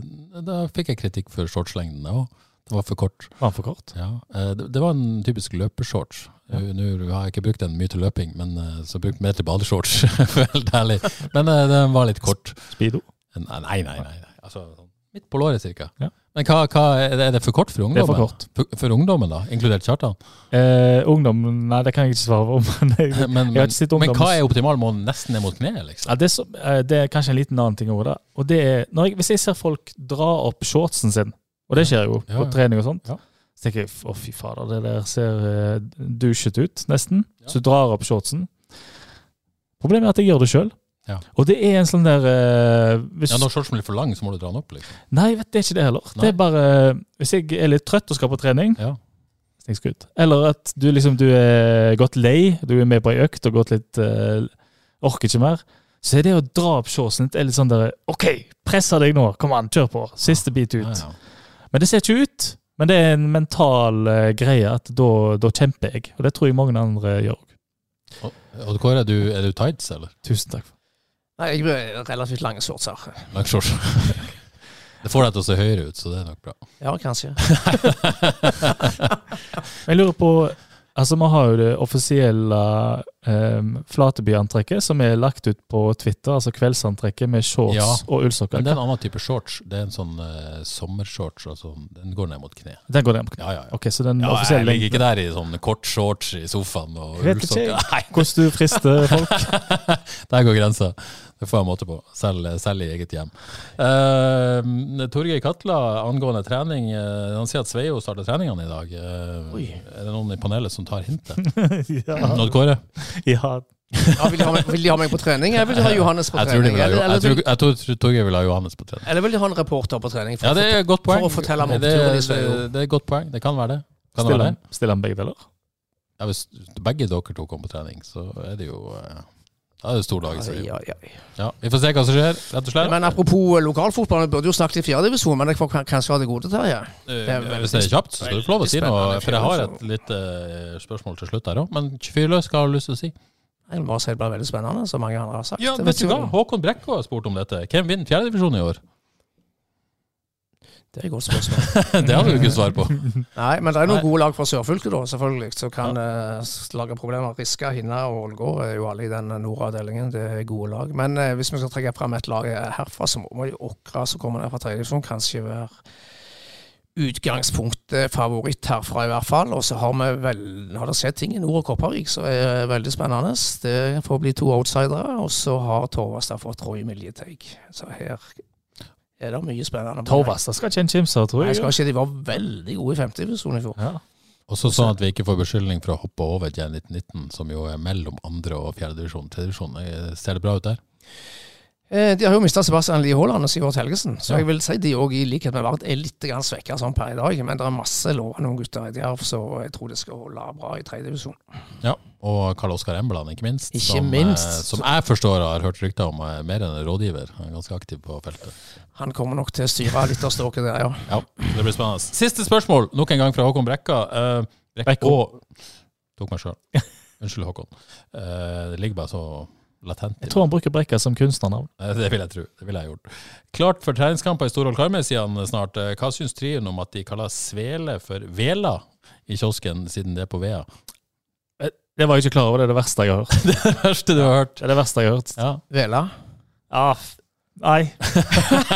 da fikk jeg kritikk for shortslengden. Og det var for kort. Var den for kort? Ja. Eh, det, det var en typisk løpeshorts. Ja. Eh, Nå har jeg ikke brukt den mye til løping, men eh, så har jeg mer til badeshorts. Men eh, den var litt kort. Speedo? Nei, nei, nei. nei. Altså, midt på låret, cirka. Ja. Men hva, hva, er det- for kort for Det er ungdommen? for kort. For, for ungdommen, da? Inkludert Kjartan? Eh, ungdom Nei, det kan jeg ikke svare på. Men, jeg, Men, jeg har ikke sett men hva er optimal? mål nesten ned mot kneet, liksom? ja, det, er så, eh, det er kanskje en liten annen ting over det. Og det er, jeg, Hvis jeg ser folk dra opp shortsen sin, og det skjer jo Ja, på trening og sånt, så tenker jeg å fy fader, det der ser uh, dusjet ut, nesten. Så du drar opp shortsen. Problemet er at jeg gjør det sjøl. Ja. Og det er en sånn der uh, hvis, Ja, Når shortsen blir for lang, så må du dra den opp, liksom. Nei, vet, det er ikke det heller. Nei. Det er bare Hvis jeg er litt trøtt og skal på trening, Ja. Eller at du liksom du er gått lei, du er med på ei økt og gått litt uh, Orker ikke mer. Så er det å dra opp shortsen litt er litt sånn der OK, presser deg nå. Kom an, kjør på. Siste bit ut. Ja, ja. Men det ser ikke ut. Men det er en mental uh, greie at da, da kjemper jeg. Og det tror jeg mange andre gjør òg. Og Kåre, er du, er du tights, eller? Tusen takk. Nei, jeg blir relativt lange shortser. Lang shorts? det får deg til å se høyere ut, så det er nok bra. Ja, kanskje. Jeg lurer på Altså, Vi har jo det offisielle um, Flateby-antrekket som er lagt ut på Twitter. Altså kveldsantrekket med shorts Ja, og ullsokker. Men det er en annen type shorts. Det er en sånn uh, sommershorts. Altså, den går ned mot kne. Den går ned mot kne. Ja, ja, ja. Ok, så den Ja, jeg ligger ikke der i sånn kort shorts i sofaen og Vet ikke ullsokker. Hvordan du frister folk. der går grensa. Det får jeg måte på, selv, selv i eget hjem. Uh, Torgeir Katla angående trening. uh, han sier at Sveio starter treningene i dag. Uh, Oi. er det noen i panelet som tar hintet? ja. Odd Kåre? ja, Ja, vil, de ha meg, vil de ha meg på trening, eller vil de ha Johannes på Jeg trening? Eller, jeg tror, vil, jeg tror Torgeir vil ha Johannes på trening. eller vil de ha en reporter på trening? For Ja, det er et godt poeng. for å fortelle om det, det, det er et godt poeng. Det kan være det. Kan det Stiller være han, han begge deler? Ja, hvis begge dere to kommer på trening, så er det jo Da er det stor dag i. Sveio. Ja, ja, ja. Ja, vi får se hva som skjer, rett og slett. Men apropos eh, lokalfotball, vi burde jo snakket i fjerdedivisjon, men jeg får kanskje ha det gode, Terje. Eh, er Hvis det er kjapt, så skal du få lov å si noe. For jeg har et lite eh, spørsmål til slutt der òg. Men 24 skal ha lyst til å si. Jeg vil bare si det blir veldig spennende, som mange andre har sagt. Ja, vet du hva? Håkon Brekke har spurt om dette. Hvem vinner fjerdedivisjon i år? Det er et godt spørsmål. det har du ikke svar på. Nei, men det er noen Nei. gode lag fra sørfylket, da, selvfølgelig, som kan eh, lage problemer. Riska, Hinna og Ålgård er jo alle i den nordavdelingen. Det er gode lag. Men uh, hvis vi skal trekke fram et lag herfra, så må jo Åkra, som kommer ned fra tredjedivisjon, kanskje være utgangspunktet favoritt herfra, i hvert fall. Og så har vi vel Har det skjedd ting i Nord- og Kopervik som er veldig spennende. Det får bli to outsidere. Og så har Torvastad fått Roy Miljeteig. Så her er det mye spennende. på det skal ikke en kimse av, tror jeg. Nei, skal ikke, De var veldig gode i femtedivisjon i fjor. Ja. Også sånn at vi ikke får beskyldning for å hoppe over Gen 1919, som jo er mellom andre og fjerdedivisjon. Tredjedivisjon. Ser det bra ut der? Eh, De har jo mista Sebastian Lie Haaland og Sivert Helgesen, så jeg vil si de òg, i likhet med Vard, er litt svekka sånn per i dag. Men det er masse lovende unge gutter i Djerv, så jeg tror det skal holde bra i tredjedivisjon. Ja. Og Karl Oskar Embeland, ikke minst. Ikke som, minst. eh, som jeg forstår har hørt rykter om er mer enn en rådgiver. Han er ganske aktiv på feltet. Han kommer nok til å styre lytterståket der, ja. Ja, det blir spennende. Siste spørsmål, nok en gang fra Håkon Brekka. Uh, Brekka Tok meg sjøl. Unnskyld, Håkon. Eh, det ligger bare så latent Jeg tror han bruker Brekka som kunstnernavn. Eh, Det vil jeg tro. Det ville jeg gjort. Klart for treningskamper i Storhold Karmøy, sier han snart. Eh, Hva syns trioen om at de kaller svele for vela i kiosken, siden det er på Vea? Det var jeg ikke klar over, det er det verste jeg har hørt. Det er det verste du har hørt. Det er det verste jeg har hørt. Ja. Vela. Ja, ah, nei.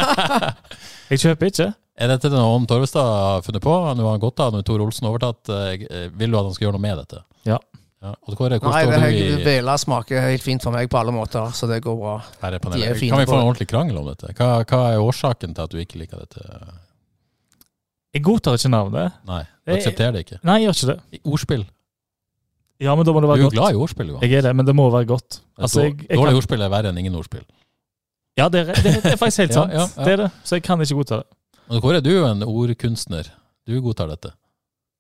jeg kjøper ikke. Er dette noe Torvestad har funnet på? Nå har han gått av, nå har Tor Olsen overtatt. Eh, Vil du at han skal gjøre noe med dette? Ja. Ja. Og Kåre, hvor Nei, det står du i Vela smaker helt fint for meg på alle måter, så det går bra. De er fine Kan vi få en ordentlig krangel om dette? Hva, hva er årsaken til at du ikke liker dette? Jeg godtar ikke navnet. Nei, du aksepterer det ikke. Nei, jeg gjør ikke det. I Ordspill. Ja, men da må det Du være er jo godt. glad i ordspill, jo. Jeg er det, men det må være godt. Altså, jeg, jeg Dårlig kan, ordspill er verre enn ingen ordspill. ja, det er, det, det er faktisk helt Ja, sant. ja, ja. Det er det. Så jeg kan ikke godta det. Men Kåre, du er jo en ordkunstner. Du godtar dette.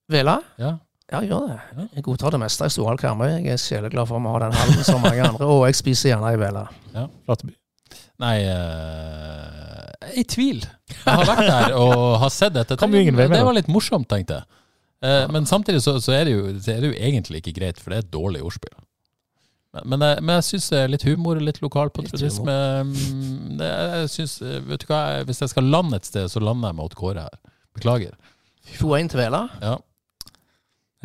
Vela? Ja. Ja, jeg gjør det. Jeg godtar det meste i Storhald Karmøy. Jeg er sjeleglad for å ha den hallen som mange andre, og jeg spiser gjerne ei Vela. Flateby. Nei, uh, i tvil. Jeg har vært der og har sett dette. Kom jo ingen vei med det det. var litt morsomt, tenkte jeg. Eh, Men samtidig så, så, er det jo, så er det jo egentlig ikke greit, for det er et dårlig ordspill. Men, men, jeg- men jeg syns litt humor, litt lokalpatriotisme mm, det- Jeg synes, eh, Vet du hva, hvis jeg skal lande et sted, så lander jeg med Odd Kåre her. Beklager. 2-1 til Vela. Ja,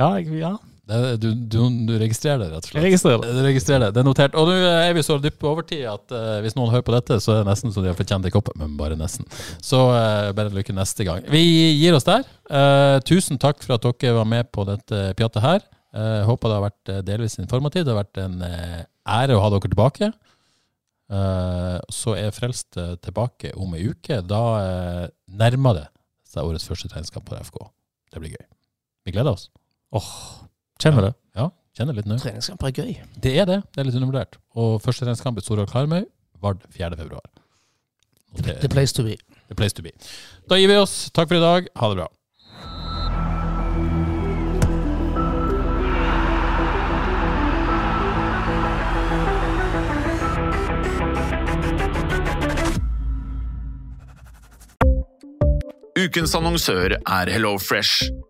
Ja, ja, det, du, du, du registrerer det, rett og slett. jeg registrerer det. Du registrerer det. Det er notert. Og nå er vi så dypt på overtid at uh, hvis noen hører på dette, så er det nesten så de har fortjent en kopp, men bare nesten. Så uh, bare lykke neste gang. Vi gir oss der. Uh, tusen takk for at dere var med på dette pjattet her. Uh, håper det har vært eh, delvis informativt. Det har vært en eh, ære å ha dere tilbake. Eh, så er Frelst eh, tilbake om ei uke. Da eh, nærmer det seg årets første regnskap på FK. Det blir gøy. Vi gleder oss. Kjenner det. Ja, kjenner litt nå. Treningskamp er gøy. Det er det. Det er litt undervurdert. Og første treningskamp i Storhall Karmøy Vard 4. februar. The place to be. The place to be. Da gir vi oss. Takk for i dag. Ha det bra. Ukens annonsør er HelloFresh.